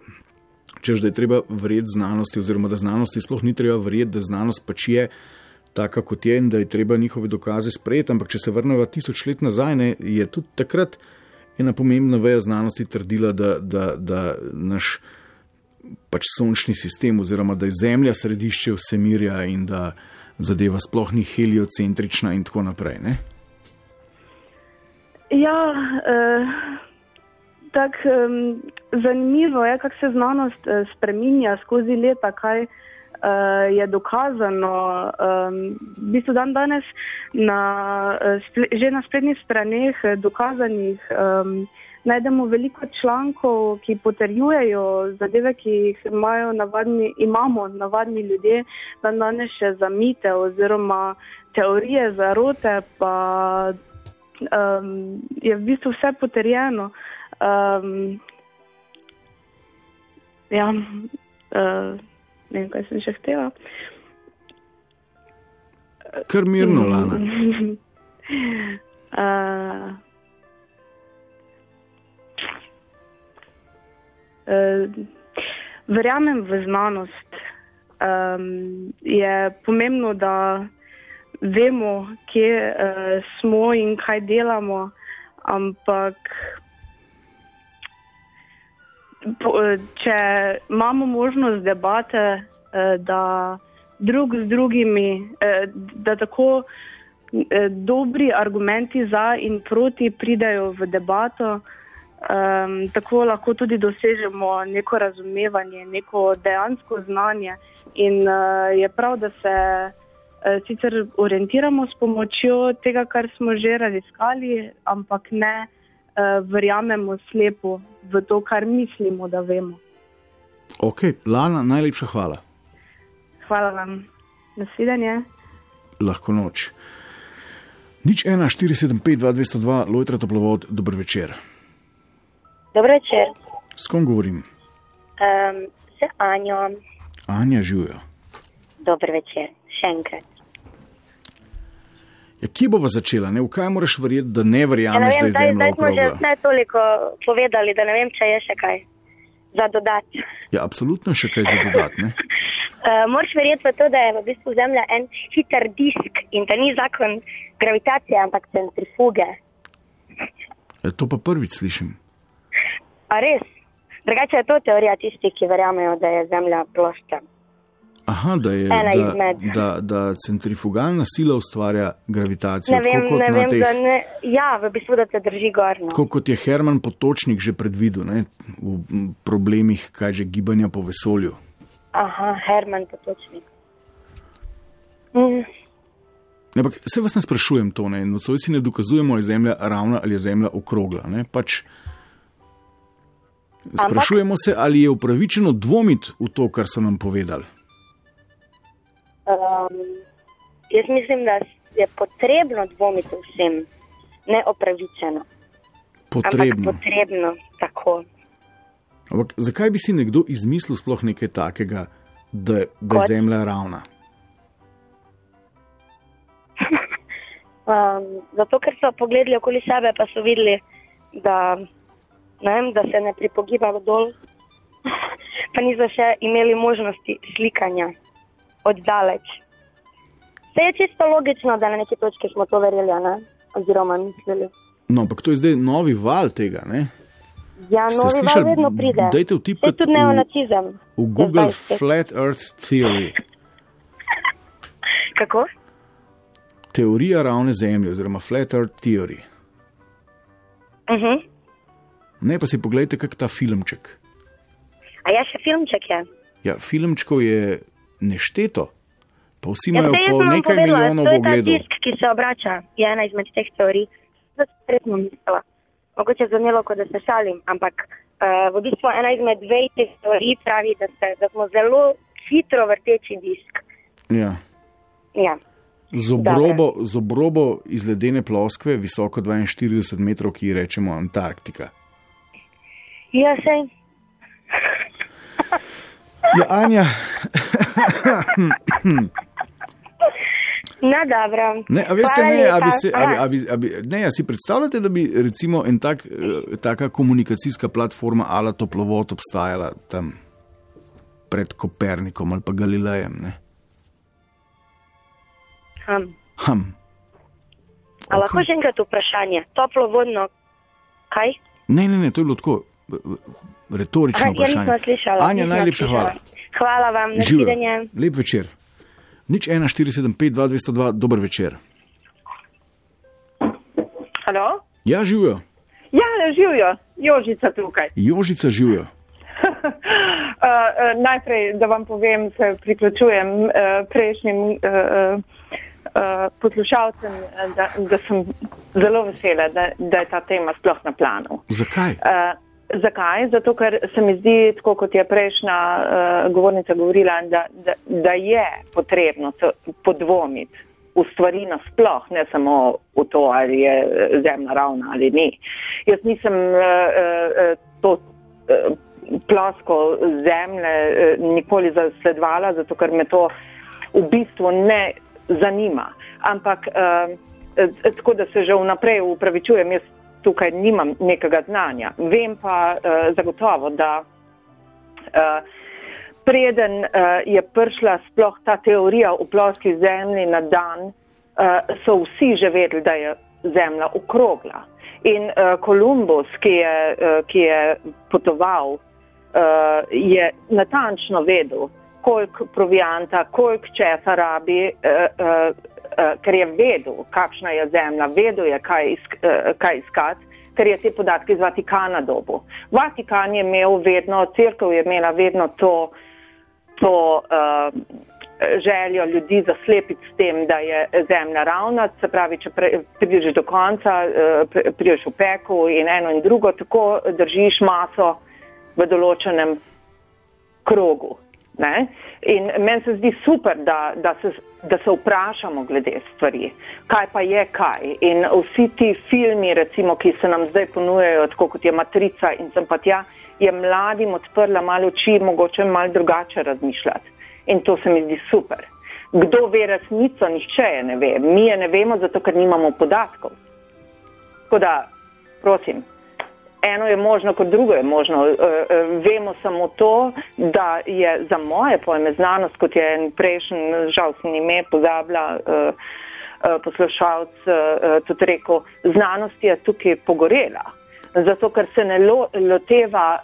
čež, da je treba verjeti znanosti, oziroma da znanosti sploh ni treba verjeti, da znanost pač je taka, kot je in da je treba njihove dokaze sprejeti. Ampak, če se vrnemo tisoč let nazaj, ne, je tudi takrat ena pomembna veja znanosti trdila, da, da, da naš pač sončni sistem, oziroma da je Zemlja središče vsemirja in da zadeva sploh ni heliocentrična in tako naprej. Ne? Ja, eh, tako eh, zanimivo je, kako se znanost eh, spreminja skozi leta, kaj eh, je dokazano. Eh, v bistvu dan danes na, eh, že na sprednjih straneh eh, dokazanih. Eh, najdemo veliko člankov, ki potrjujejo zadeve, ki jih navadni, imamo navadni ljudje, da danes še zamite oziroma teorije zarote, pa um, je v bistvu vse potrjeno. Um, ja, uh, ne vem, kaj sem še htela. Kar mirno, Lana. uh, [LAUGHS] uh, verjamem v znanost. Um, je pomembno, da vemo, kje uh, smo in kaj delamo, ampak če imamo možnost debate, uh, da drug z drugimi, uh, da tako dobri argumenti za in proti pridajo v debato, um, tako lahko tudi dosežemo neko razumevanje, neko dejansko znanje. In uh, je prav, da se uh, sicer orientiramo s pomočjo tega, kar smo že raziskali, ampak ne verjamemo slepo v to, kar mislimo, da vemo. Ok, Lana, najlepša hvala. Hvala vam. Nasvidenje. Lahko noč. Nič 1, 475, 202, Lojtra Toplovod, dober večer. Dobro večer. S kom govorim? Um, z Anjo. Anja živijo. Dobro večer, še enkrat. Ja, kje bova začela? Ne? V kaj moraš verjeti, da ne verjameš, ja, ne vem, da je zemlja? Zdaj smo že ne toliko povedali, da ne vem, če je še kaj za dodati. Ja, absolutno še kaj za dodati. uh, [LAUGHS] moraš verjeti v to, da je v bistvu zemlja en hiter disk in da ni zakon gravitacije, ampak centrifuge. Ja, to pa prvič slišim. A res? Drugače je to teorija tistih, ki verjamejo, da je Zemlja plošča. Aha, da, je, da, da, da centrifugalna sila ustvarja gravitacijo. Ne vem, ne vem teh, ne, ja, v bistvu, da te drži gor. No. Kot je Herman Potočnik že predvidel ne, v problemih, kaj že gibanja po vesolju. Aha, Herman Potočnik. Mm. Ampak se vas ne sprašujem to, ne, nocoj si ne dokazujemo, ali je Zemlja ravna ali je Zemlja okrogla. Ne, pač, Sprašujemo se, ali je upravičeno dvomiti v to, kar so nam povedali. Um, jaz mislim, da je potrebno dvomiti vsem, ne opravičeno. Potrebno. Ampak potrebno, tako. Ampak zakaj bi si nekdo izmislil sploh nekaj takega, da, da je Zemlja ravna? um, zato, ker so pogledali okoli sebe, pa so videli, da vem, da se ne pripogiba dol, [LAUGHS] pa niso še imeli možnosti slikanja od daleč. Se je čisto logično, da na neki točki smo to verjeli, ne? oziroma mislili. No, ampak to je zdaj novi val tega, ne? Ja, novi slišali, val vedno pride. Dajte vtipkati tudi neonacizem. V, v Google Flat Earth Theory. [LAUGHS] Kako? Teorija ravne zemlje, oziroma Flat Earth Theory. Uh mhm. -huh. Ne, pa si pogledajte, kak ta filmček. A je še filmček? Je? Ja, filmčkov je nešteto. Pa vsi ja, imajo ja, po nekaj povedala, milijonov pogledov. To je disk, ki se obrača, je ena izmed teh teorij. To sem resno mislila. Mogoče zvenelo, kot da se šalim, ampak uh, v bistvu ena izmed dveh teh teorij pravi, da, se, da smo zelo hitro vrteči disk. Ja. ja. Z obrobo, z obrobo iz ledene ploskve, visoko 42 metrov, ki ji rečemo Antarktika. Ja, sej. Ja, Anja, No, dobro. ne, a veste, Hvala ne, a bi se, a bi, a bi, a bi, ne, a si predstavljate, da bi recimo en tak, eh, taka komunikacijska platforma ala toplovod obstajala tam pred Kopernikom ali pa Galilejem? Ne? Hm. Hm. A lahko še enkrat vprašanje? Toplovodno, kaj? Ne, ne, ne, to je bilo tako retorično Aha, ja vprašanje. slišala. Anja, najlepša slišala. hvala. Hvala vam, Živjo. nasvidenje. Lep večer. Nič 1, 475, 2, 202, dober večer. Halo? Ja, živijo, Ja, živijo, Jožica tukaj. Jožica živijo. Uh, [LAUGHS] uh, najprej, da vam povem, se priključujem uh, prejšnjim uh, uh, uh, poslušalcem, da, da sem zelo vesela, da, da je ta tema sploh na planu. Zakaj? Uh, zakaj? Zato, ker se mi zdi, tako kot je prejšnja uh, govornica govorila, da, da, da je potrebno podvomiti v stvari nasploh, ne samo v to, ali je zemlja ravna ali ni. Jaz nisem uh, uh, to. Uh, plosko zemlje eh, nikoli zasledovala, zato ker me to v bistvu ne zanima. Ampak eh, tako da se že vnaprej upravičujem, jaz tukaj nimam nekega znanja. Vem pa eh, zagotovo, da eh, preden eh, je prišla sploh ta teorija o ploski zemlji na dan, eh, so vsi že vedeli, da je zemlja okrogla. In uh, Kolumbus, ki je, uh, ki je potoval, uh, je natančno vedel, koliko provianta, koliko česa rabi, uh, uh, uh, ker je vedel, kakšna je zemlja, vedel je, kaj, isk, uh, kaj iskati, ker je te podatke iz Vatikana dobu. Vatikan je imel vedno, crkva je imela vedno to, to uh, željo ljudi zaslepiti s tem, da je zemlja ravna, se pravi, če pre, prideš do konca, uh, prideš v peku in eno in drugo, tako držiš maso v določenem krogu. Ne? In meni se zdi super, da, da, se, da se vprašamo glede stvari, kaj pa je kaj. In vsi ti filmi, recimo, ki se nam zdaj ponujejo, tako kot je Matrica in sem pa tja, je mladim odprla malo oči, mogoče malo drugače razmišljati. In to se mi zdi super. Kdo ve resnico, nihče je ne ve. Mi je ne vemo, zato ker nimamo podatkov. Tako da, prosim, eno je možno, kot drugo je možno. E, e, vemo samo to, da je za moje pojme znanost, kot je en prejšnji, žal sem ime pozabila, e, e, poslušalc tudi rekel, znanost je tukaj pogorela. Zato, ker se ne lo, loteva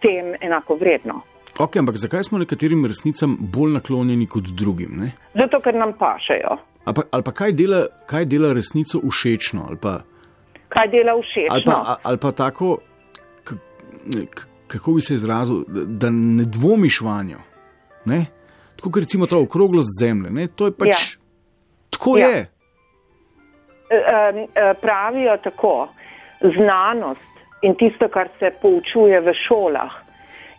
tem enako vredno. Ok, ampak zakaj smo nekaterim resnicam bolj naklonjeni kot drugim? Ne? Zato, ker nam pašejo. Ali pa, ali pa kaj, dela, kaj dela resnico všečno? Ali pa, Kaj dela všečno? ali pa, a- ali pa tako, kako bi se izrazil, da, ne dvomiš vanjo. Ne? Tako kot recimo ta okroglost zemlje. Ne? To je pač. Ja. Tako Ja. je. Eh, eh, pravijo tako, znanost in tisto, kar se poučuje v šolah,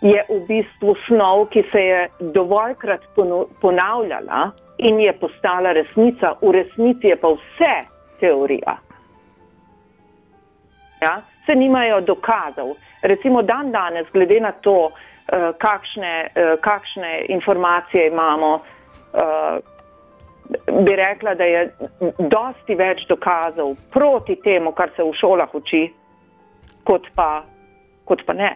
je v bistvu snov, ki se je dovoljkrat ponavljala in je postala resnica, v resnici je pa vse teorija. Ja? Se nimajo dokazov. Recimo dan danes, glede na to, eh, kakšne, eh, kakšne informacije imamo, eh, bi rekla, da je dosti več dokazov proti temu, kar se v šolah uči, kot pa, kot pa ne.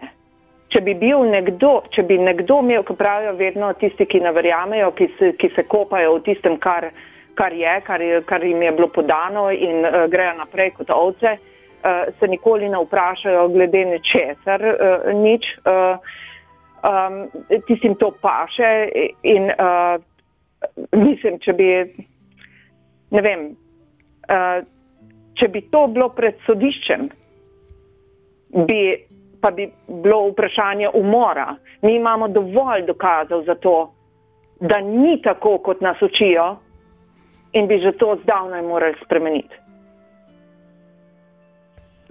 Če bi bil nekdo, če bi nekdo imel, kot pravijo vedno tisti, ki ne verjamejo, ki se, ki se kopajo v tistem, kar, kar je, kar, kar jim je bilo podano in uh, grejo naprej kot ovce, uh, se nikoli ne vprašajo glede nečesar, uh, nič. Uh, um, tistim to paše in uh, mislim, če bi, ne vem, uh, če bi to bilo pred sodiščem, bi, pa bi bilo vprašanje umora. Mi imamo dovolj dokazov za to, da ni tako, kot nas učijo in bi že to zdavnaj morali spremeniti.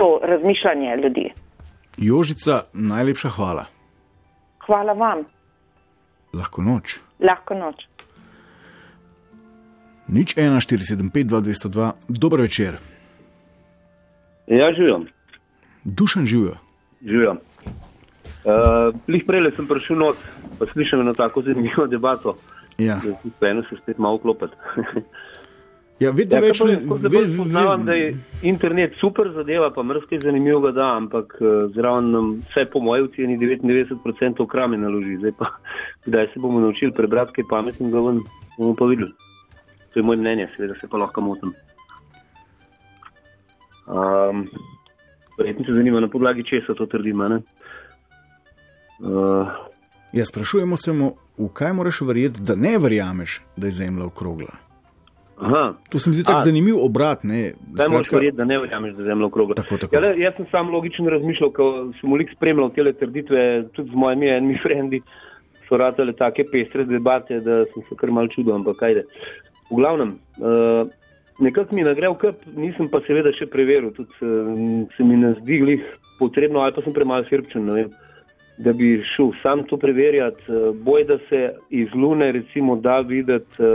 To razmišljanje ljudi. Jožica, najlepša hvala. Hvala vam. Lahko noč. Lahko noč. Nič 1, 475, 2, 202, dober večer. Ja, živim. Dušan živijo. živim. Uh, Lih prej sem prišel not, pa slišal eno tako zanimivo debato. Ja. Eno se spet malo klopiti. [LAUGHS] Ja, vedno Ja, več ljudi- ve- da je internet super zadeva, pa mrzke zanimivega da, ampak eh, zraven nam vse po moji oceni 99% krame naloži. Zdaj pa, kdaj se bomo naučili prebrati kaj pametnega, ven, bomo pa videli. To je moje mnenje, seveda se pa lahko motim. Um, Verjetno se zanima, na podlagi česa to trdim, a ne? Uh, Ja, sprašujemo se, mu, v kaj moraš verjeti, da ne verjameš, da je Zemlja okrogla. Aha. To se mi zdi tako zanimiv obrat. Ne, Zdaj moraš Skratka, verjeti, da ne verjameš, da je zemlja okrogla. Tako, tako. Ja, le, jaz sem sam logično razmišljal, ko sem ulik spremljal te trditve, tudi z mojimi enimi [LAUGHS] frendi, so ratele take pestre debate, da sem se kar mal čudil, ampak ajde. V glavnem, uh, nekako mi nagrev kup, nisem pa seveda še preveril, tudi uh, se mi ne zdi glih potrebno, ali pa sem premalo srčen, ne vem, da bi šel sam to preverjati. Uh, boj, da se iz Lune recimo da videti.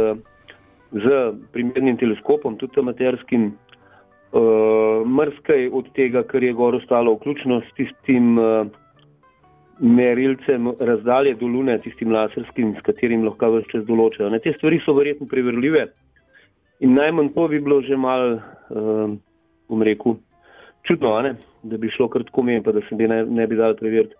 Z primernim teleskopom, tudi amaterskim, uh, mrskaj od tega, kar je gor ostalo, vključno s tistim uh, merilcem razdalje do Lune, tistim laserskim, s katerim lahko vse čas določajo. Ne, te stvari so verjetno preverljive in najmanj to bi bilo že mal, uh, bom rekel, čudno, da bi šlo kar tako meni, pa da se bi ne, ne bi dal preveriti.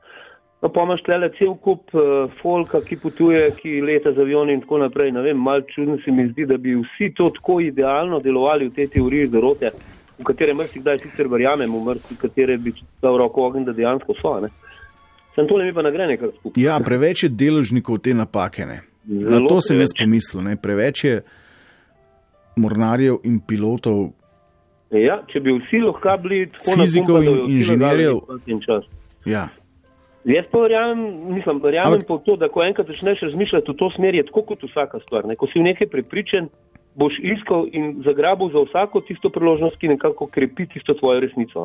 No, pa imaš tle cel kup uh, folka, ki potuje, ki leta z avioni in tako naprej. Ne vem, malo čudno se mi zdi, da bi vsi to tako idealno delovali v tej teoriji zarote, v katere marsikdaj sicer verjamem, v marsikere bi dal roko ogen, da dejansko so. Ne? Sem tole mi pa nagre nekaj skupaj. Ja, preveč je deležnikov te napake. Ne. Na Zelo to sem jaz pomislil. Ne. Preveč je mornarjev in pilotov, Ja, če bi vsi lahko bili tako Fizikov in inženirjev. ja, Jaz pa verjamem, mislim, verjamem Ampak- pa to, da ko enkrat začneš razmišljati v to smer, je tako kot vsaka stvar. Ne? Ko si v nekaj prepričan, boš iskal in zagrabil za vsako tisto priložnost, ki nekako krepi tisto tvojo resnico.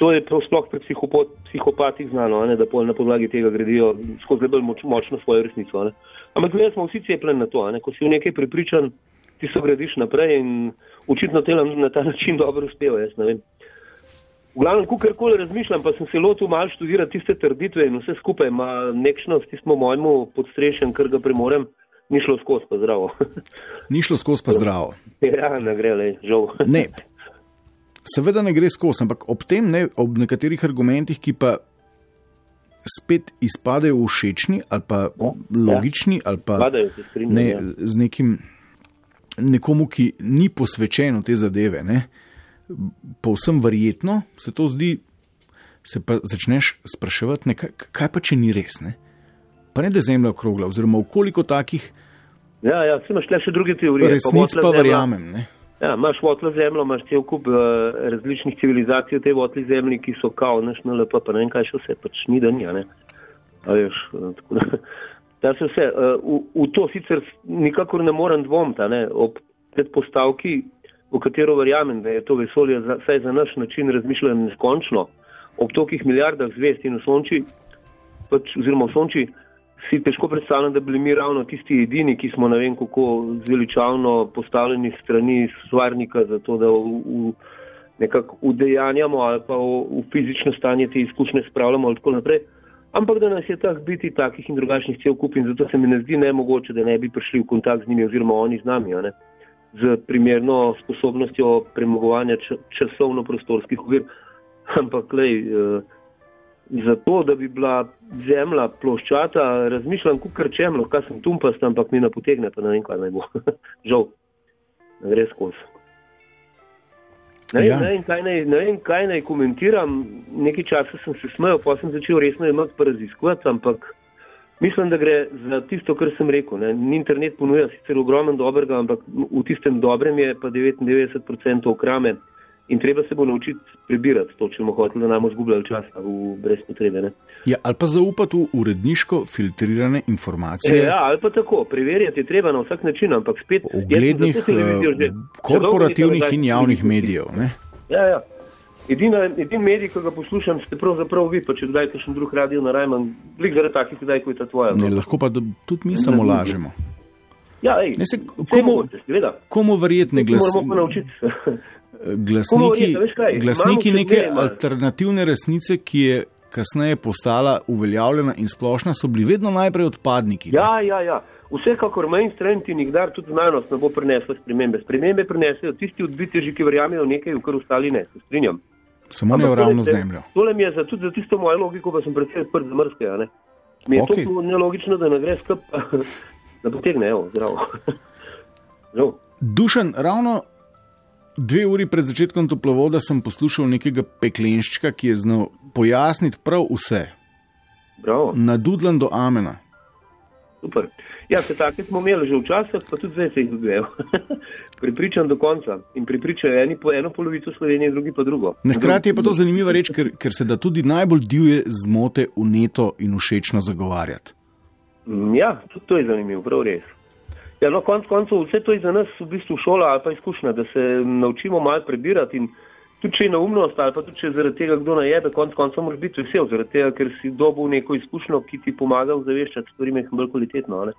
To je sploh pri psihopo, psihopatih znano, ne, da pol na podlagi tega gradijo skozi bolj moč, močno svojo resnico. ne. Ampak zdaj smo vsi cepljeni na to, ne. ko si v nekaj prepričan, ti so gradiš naprej in očitno te na ta način dobro uspeva. Jaz ne vem. V glavnem, kakorkoli razmišljam, pa sem se lotil malo študirati tiste trditve in vse skupaj ima nekšno s tistim mojemu podstrešjem, kar ga premorem, ni šlo skozi pa zdravo. ni šlo skozi pa zdravo. ja, ne gre, le, žal. Ne. Seveda ne gre skozi, ampak ob tem, ne, ob nekaterih argumentih, ki pa spet izpadejo všečni ali pa logični, ali pa Padajo, se strinjam, ne, ja. z nekim nekomu, ki ni posvečen v te zadeve. Ne, povsem verjetno se to zdi, se pa začneš spraševati, ne, kaj, kaj pa če ni res. Ne? Pa ne da je zemlja okrogla, oziroma koliko takih Ja, ja, imaš le še druge teorije. resnic pa zemlja. verjamem. Ne? Ja, imaš votlo zemljo, imaš cel kup uh, različnih civilizacij v tej votli zemlji, ki so kao, naš NLP, pa ne vem kaj še vse, pač ni da ni, a ne. A veš, eh, tako da, [LAUGHS] da se vse, uh, v, v to sicer nikakor ne morem dvomiti, ob predpostavki, v katero verjamem, da je to vesolje za, za naš način razmišljanja neskončno, ob tolikih milijardah zvezd in v sonči, pač, oziroma v sonči, si težko predstavljam, da bi bili mi ravno tisti edini, ki smo ne vem kako zveličavno postavljeni strani stvarnika za to, da v, v nekako udejanjamo ali pa v, v fizično stanje te izkušnje spravljamo ali tako naprej. Ampak da nas je tak biti takih in drugačnih cel kup in zato se mi ne zdi nemogoče, da ne bi prišli v kontakt z njimi oziroma oni z nami, a ne, z primerno sposobnostjo premagovanja časovno-prostorskih ovir. [LAUGHS] Ampak, lej, eh, za to, da bi bila zemlja ploščata, razmišljam, kukar čem, lahko sem tumpast, ampak mi ne potegne, pa ne vem, kaj naj bo. [LAUGHS] Žal, ne gre skozi. Ne, Ja. ne, vem, naj, ne vem, kaj naj komentiram. Nekaj časa sem se smejal, pa sem začel resno imati pa raziskovati, ampak mislim, da gre za tisto, kar sem rekel. Ne. Internet ponuja sicer ogromen dobrega, ampak v tistem dobrem je pa 99% krame in treba se bo naučiti prebirati to, če bomo hoteli, da nam zgubljali čas v brez potrebe. Ne. Ja, ali pa zaupati v uredniško filtrirane informacije. Ja, ali pa tako, preverjati je treba na vsak način, ampak spet. Uglednih, televizijo že- eh, korporativnih in javnih medijev. Ne? Ja, ja. Edina, edin medij, ki ga poslušam, ste pravzaprav vi, pa če kdaj kakšen drug radio na Rajman, blik zaradi takih, kdaj, ko je ta tvoja. Ne, lahko pa da tudi mi samo lažemo. Ja, ej, Ne, se, komu, mogoče, komu verjeti ne Mi glas, Moramo pa naučiti. [LAUGHS] Glasniki, kaj, glasniki neke malo. alternativne resnice, ki je kasneje postala uveljavljena in splošna, so bili vedno najprej odpadniki. ne? Ja, ja, ja. Vsekakor mainstream ti nikdar tudi znanost ne bo prinesla spremembe. Spremembe prinesejo tisti odbiteži, ki verjamejo nekaj, v kar ostali ne. Se strinjam. Samo ne ravno tole- zemljo. Tole mi je za, tudi za tisto mojo logiko, pa sem predvsem odprt za Ne? Mi je okay. to nelogično, da ne gre skup, [LAUGHS] da potegne, evo, zdravo. [LAUGHS] Žal. Dušan, ravno dve uri pred začetkom toplovoda sem poslušal nekega peklenščka, ki je znal pojasniti prav vse. Bravo. Nadudlan do amena. Super. Ja, se take smo imeli že včasih, pa tudi zdaj se jih dobijajo. [LAUGHS] Pripričan do konca in pripričajo eni po eno polovico Slovenije, drugi pa drugo. Hkrati je pa to zanimiva reč, ker, ker se da tudi najbolj divje zmote uneto in všečno zagovarjati. Mm, Ja, tudi to je zanimivo, prav res. Ja, no, konc koncev vse to je za nas v bistvu šola ali pa izkušnja, da se naučimo malo prebirati in tudi če je neumnost ali pa tudi če je zaradi tega kdo najebe, konc koncev moraš biti vesel, zaradi tega, ker si dobil neko izkušnjo, ki ti pomaga ozaveščati stvari nekaj bolj kvalitetno. a Ne?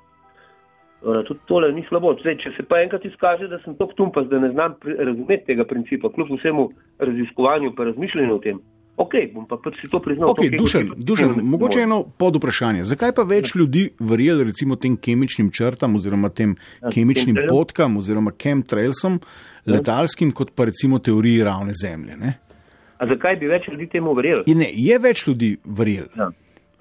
Ora, tudi tole ni slabo. Zdaj, če se pa enkrat izkaže, da sem tako tumpas, da ne znam razumeti tega principa, kljub vsemu raziskovanju pa razmišljanju o tem, ok, bom pa pač si to priznal. Ok, to, dušen, hočem. dušen, mogoče eno pod vprašanje. Zakaj pa več ljudi verjeli recimo tem kemičnim črtam oziroma tem Ja, kemičnim chemtrailom. potkam oziroma chemtrailsom, letalskim, kot pa recimo teoriji ravne zemlje? Ne? A zakaj bi več ljudi temu verjeli? In ne, je več ljudi verjeli. Ja.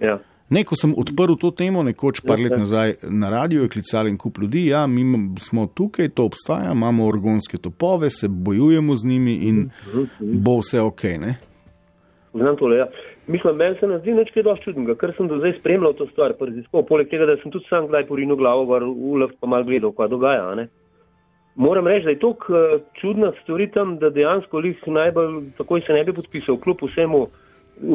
Ja. Ne, ko sem odprl to temo, nekoč par Ja, let ja. nazaj na radiju, je klical en kup ljudi, ja, mi smo tukaj, to obstaja, imamo orgonske topove, se bojujemo z njimi in bo vse ok. Ne? Znam tole, ja. Mislim, meni se ne zdi nič kaj dosti čudnega, ker sem do zdaj spremljal to stvar, pa raziskoval, poleg tega, da sem tudi sam kdaj porinil glavo v ulev, pa mal gledal, kaj dogaja. a Ne? Moram reči, da je to čudna stvar tam, da dejansko lih najbolj, takoj se ne bi podpisal, kljub vsemu,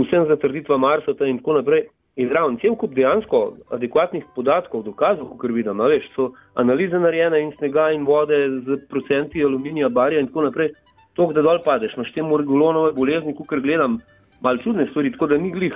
vsem zatrditvam Marsota in tako naprej. In zraven cel kup dejansko adekvatnih podatkov, dokazov, kot vidim, a veš, so analize narejene in snega in vode z procenti aluminija, barja in tako naprej. To, da dol padeš, imaš te morgulonove bolezni, kot gledam, malo čudne stvari, tako da ni glih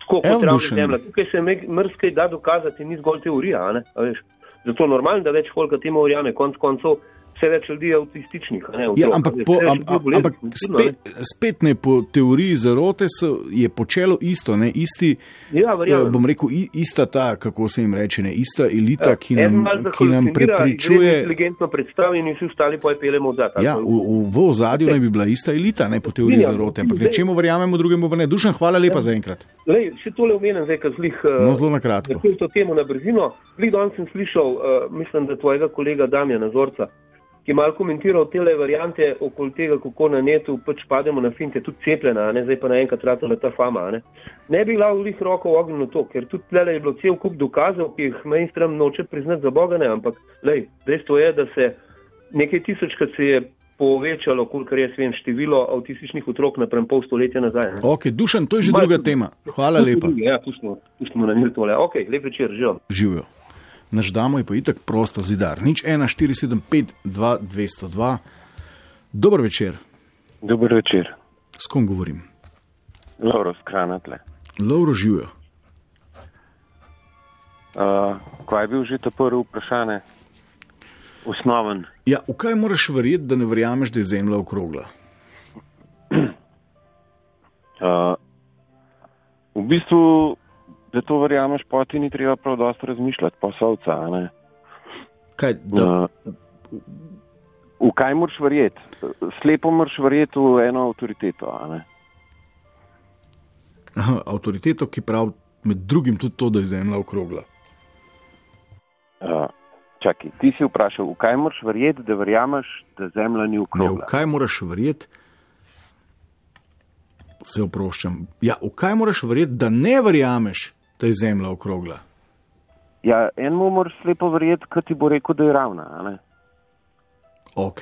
tako kot Dušan. zemlja. Tukaj se mrskaj da dokazati, ni zgolj teorija. a ne, a veš. Zato je normalno, da več holka temu verjame, konc koncev vse več ljudi je avtističnih. Ne, Ja, ampak, po, am, am, ampak spet, spet ne po teoriji zarote so, je počelo isto, ne, isti, Ja, verjamem. eh, bom rekel, ista ta, kako se jim reče, ne, ista elita, Ja, ki nam, ki nam prepričuje. Inteligentno predstavi in vsi ostali pa je pelemo za Ja, v, v, v ozadju naj bi bila ista elita, ne po teoriji Strinjam, zarote, ampak nečemu verjamemo, drugemu pa ne. Dušan, hvala lepa za enkrat. Lej, še tole omenim zdaj, ker zlih. eh, No, zelo na kratko. To temo na brzino. Zlih danes sem slišal, uh, mislim, da tvojega kolega Damjana Zorca, je malo komentiral te variante okoli tega, kako na netu pač pademo na finte, tudi cepljena, a ne zdaj pa naenkrat ratala ta fama. a Ne, ne bi glav lih roko v ognju na to, ker tudi tle je bilo cel kup dokazov, ki jih mainstream noče priznati za Boga, ne, ampak lej, dejstvo je, da se nekaj tisočkrat se je povečalo, kolikor jaz vem, število avtističnih otrok naprem pol stoletja nazaj. ne. Ok, Dušan, to je že Malo druga tema. Hvala lepa. druge, Ja, pustimo, pustimo na mir tole. Ok, lep večer, živijo. Živijo. Naš damo je pa itak prosto zidar. Nič 1, 4, 7, 5, 2, 202. Dober večer. Dober večer, S kom govorim? Lauro Skranatle. Lauro živijo. Uh, kaj je bil že to prvo vprašanje? Osnoven. Ja, v kaj moraš verjeti, da ne verjameš, da je zemlja okrogla? [CLEARS THROAT] Uh, v bistvu, da to verjameš, pa ti ni treba prav dosto razmišljati, pa sovca. a ne. Kaj, da, Uh, v kaj moraš verjeti? Slepo moraš verjeti v eno avtoriteto. avtoriteto, ki pravi med drugim tudi to, da je zemlja okrogla. Uh, čakaj, ti si vprašal, v kaj moraš verjeti, da verjameš, da zemlja ni Ne, v okrogla. kaj moraš verjeti? Se oproščam. Ja, v kaj moraš verjeti, da ne verjameš, da je zemlja okrogla? Ja, enemu moraš slepo verjeti, ki ti bo rekel, da je ravna. Ok.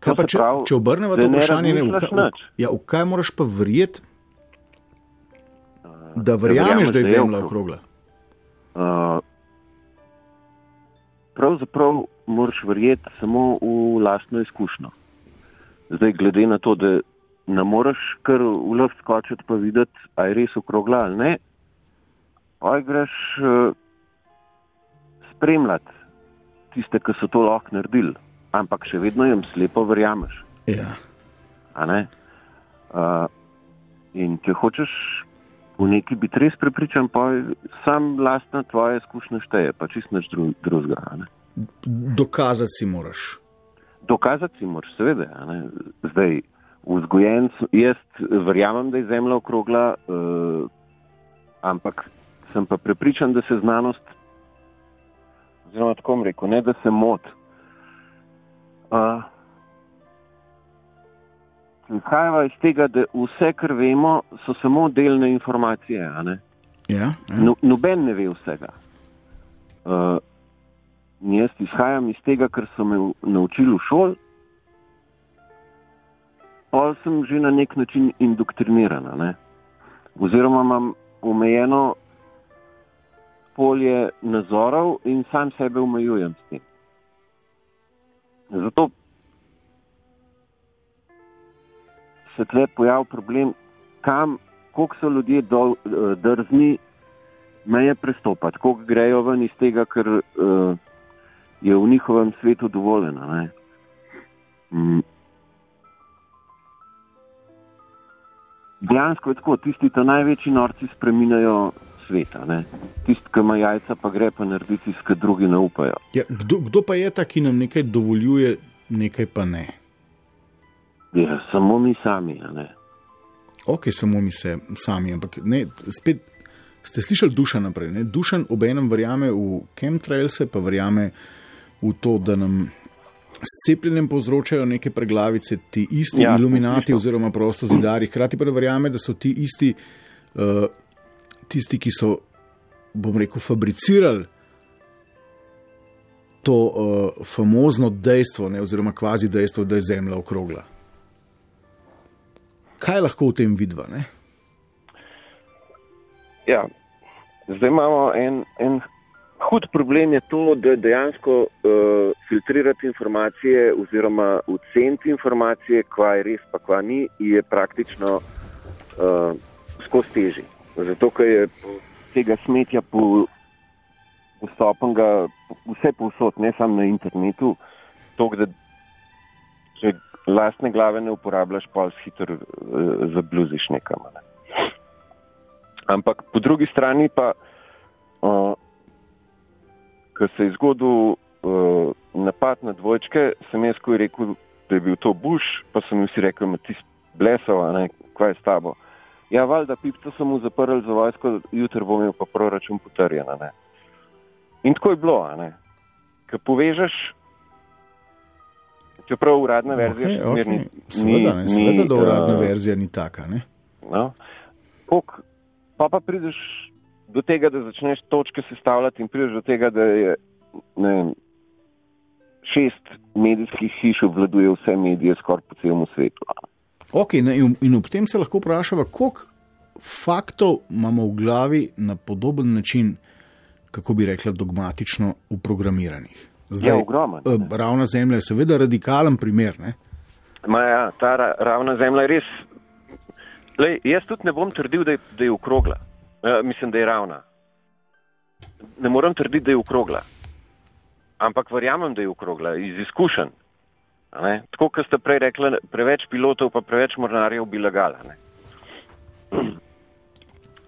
Kaj pa, se če, pravi, če obrnemo to vprašanje, ne, v, kaj, v, ja, v kaj moraš pa verjeti, da verjameš, da je da je zemlja okrogla. Uh, pravzaprav moraš verjeti samo v lastno izkušnjo. Zdaj, glede na to, da ne moreš kar v luft skočiti pa videti, a je res okrogla ali ne, oj greš uh, spremljati tiste, ki so to lahko naredili, ampak še vedno jim slepo verjameš. Ja. Uh, in če hočeš v neki biti res prepričan, pa sam lastna tvoja izkušnja šteje, pa čist nič dru, drugega. ne. Dokazati si moraš. Dokazati si moraš, seveda. Zdaj, vzgojen, jaz verjamem, da je zemlja okrogla, uh, ampak sem pa prepričan, da se znanost, oziroma tako bom rekel, ne da se mot. Uh, Izhajava iz tega, da vse, kar vemo, so samo delne informacije. ne. Ja, ja. No, noben ne ve vsega. Uh, jaz izhajam iz tega, kar so me naučili v šoli, pa sem že na nek način indoktriniran. a Ne? Oziroma imam omejeno polje nazorov in sam sebe omejujem s tem. Zato se tle pojavi problem, kam, koliko so ljudje dol, eh, drzni meje prestopati, koliko grejo ven iz tega, ker uh, je v njihovem svetu dovoljeno. ne. Mm. Dejansko je tako, tisti ta največji norci spreminjajo svet. a ne. Tisti, ki ima jajca, pa gre pa narediti, ki drugi ne upajo. Ja, kdo, kdo pa je ta, ki nam nekaj dovoljuje, nekaj pa ne? Ja, samo mi sami. Ok, samo mi se sami, ampak ne, spet ste slišali duša naprej. Ne? Dušan obenem verjame v chemtrailse, pa verjame v to, da nam s cepljenjem povzročajo neke preglavice, ti isti Ja, iluminati oziroma prosto zidari. Hkrati pa verjame, da so ti isti, uh, tisti, ki so, bom rekel, fabricirali to uh, famozno dejstvo, ne, oziroma kvazi dejstvo, da je Zemlja okrogla. Kaj lahko v tem vidva? Ne? Ja, zdaj imamo en, en hud problem, je to, da dejansko uh, filtrirati informacije oziroma oceniti informacije, kva je res, pa kva ni, je praktično uh, skozi teži. Zato, ker je tega smetja po, postopenega vse povsod, ne samo na internetu, to, da če lastne glave ne uporabljaš, pa si hitro uh, zabluziš nekam. Ne. Ampak po drugi strani pa, uh, ko se je zgodil uh, napad na dvojčke, sem jaz ko rekel, da je bil to Bush, pa so mi vsi rekli, da ti blesava, ne, kaj je s tabo. Ja, valjda, pipco sem mu zaprl za vojsko, jutri bom imel pa proračun potrjen. a ne. In tako je bilo, ne. Ko povežeš, čeprav uradna verzija Okay, okay. ni- Seveda, ne, ni- seveda, da uradna eh, verzija ni taka. Ne? No? Kolik, pa pa prideš do tega, da začneš točke sestavljati in prideš do tega, da je ne šest medijskih hiš obvladuje vse medije skoraj po celem svetu. Okay, ne, in, in ob tem se lahko vprašava, koliko faktov imamo v glavi na podoben način, kako bi rekla, dogmatično uprogramiranih. Ja, ogromen, eh, ravna zemlja je seveda radikalen primer. Ne? Ma ja, ta ra, ravna zemlja je res. Lej, jaz tudi ne bom trdil, da je, da je okrogla. E, mislim, da je ravna. Ne morem trditi, da je okrogla. Ampak verjamem, da je okrogla iz izkušenj. A ne. Tako, kot ste prej rekli, preveč pilotov, pa preveč mornarjev bi lagala. Ne. [CLEARS THROAT]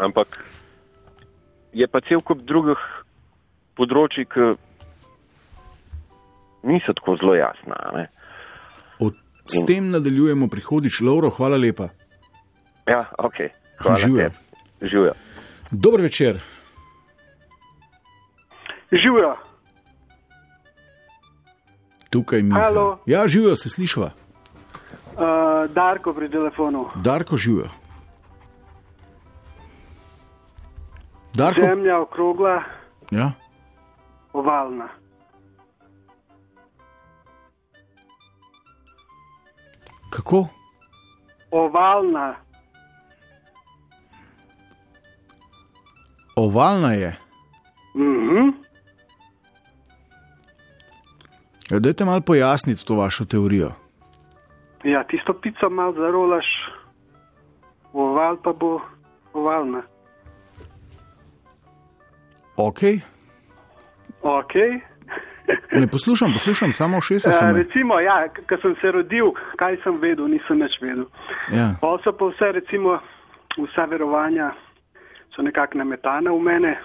Ampak je pa cel kup drugih področji, ki niso tako zelo jasna. a Ne. Od, s tem nadaljujemo prihodnjič, Lauro, hvala lepa. Ja, ok. Živijo. Živijo. Dober večer. Živijo. Tukaj mi. Halo. Ja, živijo, se slišva. Uh, Darko pri telefonu. Darko živijo. Darko, Zemlja okrogla, ja. ovalna. Kako? Ovalna. Ovalna je. Mhm. Ja, dajte malo pojasniti to vašo teorijo. Ja, tisto pico malo zarolaš, oval pa bo ovalna. Ok, Ok. [LAUGHS] ne poslušam, poslušam, samo šesa sem. Uh, me. recimo, ja, ko sem se rodil, kaj sem vedel, nisem več vedel. Ja. Pol so pa vse, recimo, vsa verovanja so nekako nametane v mene.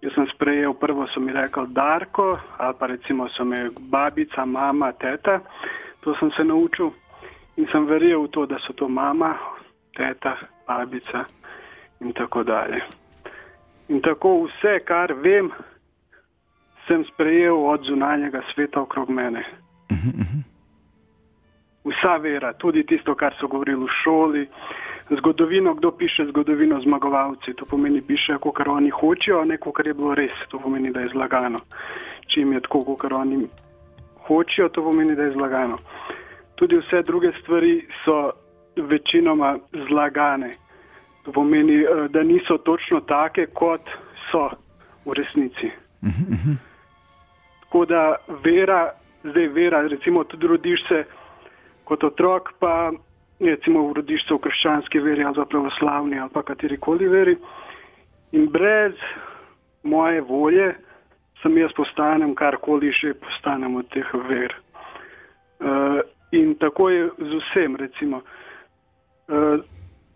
Jaz sem sprejel, prvo so mi rekli Darko, ali pa recimo so me babica, mama, teta. To sem se naučil in sem verjel v to, da so to mama, teta, babica in tako dalje. In tako vse, kar vem, sem sprejel od zunanjega sveta okrog mene. Vsa vera, tudi tisto, kar so govorili v šoli, zgodovino, kdo piše zgodovino zmagovalci, to pomeni, piše, kot oni hočejo, ne kot je bilo res, to pomeni, da je zlagano. Čim je tako, kot oni hočejo, to pomeni, da je zlagano. Tudi vse druge stvari so večinoma zlagane. To pomeni, eh, da niso točno take, kot so v resnici. Tako da vera, zdaj vera, recimo tudi rodiš se kot otrok, pa recimo rodiš se v krščanski veri ali pa pravoslavni ali pa katerikoli veri. In brez moje volje sem jaz postanem karkoli že postanem od teh ver. Uh, in tako je z vsem, recimo. Uh,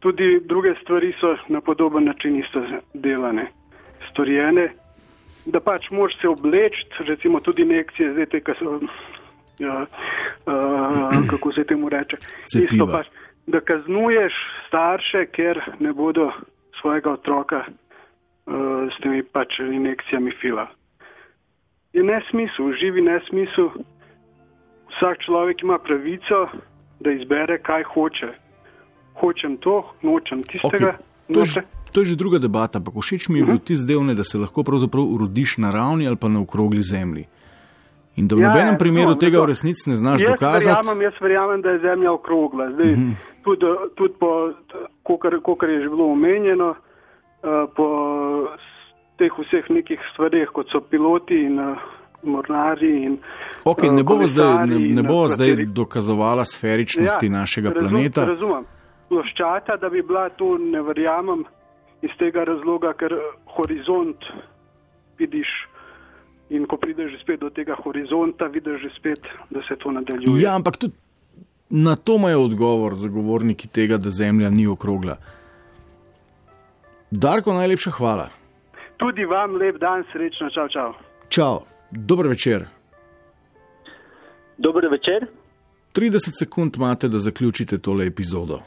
tudi druge stvari so na podoben način isto delane, storjene, da pač moraš se obleči, recimo tudi nekcije, zdaj te, ki so, ja, uh, kako se temu reče, Cepiva. isto pač, da kaznuješ starše, ker ne bodo svojega otroka uh, s temi pač injekcijami fila. Je nesmisel, živi nesmisel. Vsak človek ima pravico, da izbere, kaj hoče. Hočem to, nočem tistega. To je, to je že druga debata, ampak všeč mi je bil tisti del, ne, da se lahko pravzaprav rodiš na ravni ali pa na okrogli zemlji. In da v Ja, nobenem ja, primeru no, tega v resnici ne znaš jaz dokazati. Verjamem, jaz verjamem, da je Zemlja okrogla. Zdaj, Mhm. tudi, tudi po, kar je že bilo omenjeno, eh, po teh vseh nekih stvarih, kot so piloti in uh, mornari. In, Okay, eh, ne bova zdaj, ne, ne bova zdaj dokazovala sferičnosti našega razum, planeta. Razumem. Ploščata, da bi bila tu, ne verjamem, iz tega razloga, ker eh, horizont vidiš. In ko prideš že spet do tega horizonta, vidiš že spet, da se to nadaljuje. Ja, ampak tudi na to imajo odgovor zagovorniki tega, da Zemlja ni okrogla. Darko, najlepša hvala. Tudi vam lep dan, srečno, čau, čau. Čau, dober večer. Dober večer. 30 sekund imate, da zaključite tole epizodo.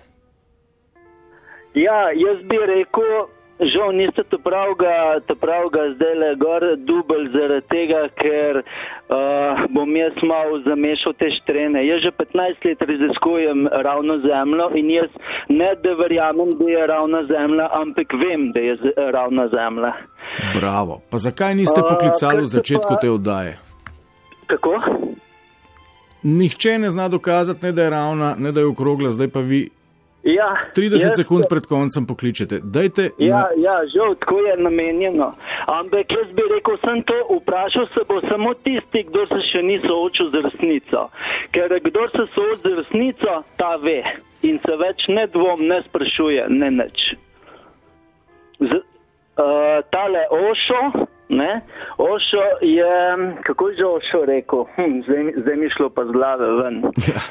Ja, jaz bi rekel, žal niste to pravga, to pravga zdaj le gor dubel zaradi tega, ker uh, bom jaz mal zamešal te štrene. Jaz že 15 let raziskujem ravno zemljo in jaz ne da verjamem, da je ravna zemlja, ampak vem, da je ravna zemlja. Bravo. Pa zakaj niste A, poklicali kar v začetku pa- te oddaje? Kako? Nihče ne zna dokazati, ne da je ravna, ne da je okrogla, zdaj pa vi Ja, 30 jaz- sekund pred koncem pokličete. Dajte Ja, na, ja, žal, tako je namenjeno. Ampak jaz bi rekel, sem to vprašal, se bo samo tisti, kdo se še ni soočil z resnico. Ker kdo se sooča z resnico, ta ve in se več ne dvom, ne sprašuje, ne nič. Z, uh, tale Ošo, ne, Ošo je, kako je že Ošo rekel, hm, zdaj, zdaj mi šlo pa z glave ven. Ja.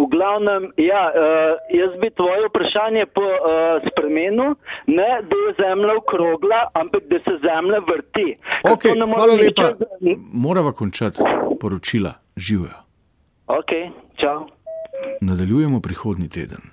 V glavnem, ja, uh, jaz bi tvoje vprašanje po, uh, spremenil, ne da je zemlja okrogla, ampak da se zemlja vrti. Ker Ok, to ne more hvala nihče lepa. z- Morava končati poročila. Živijo. Ok, čau. Nadaljujemo prihodnji teden.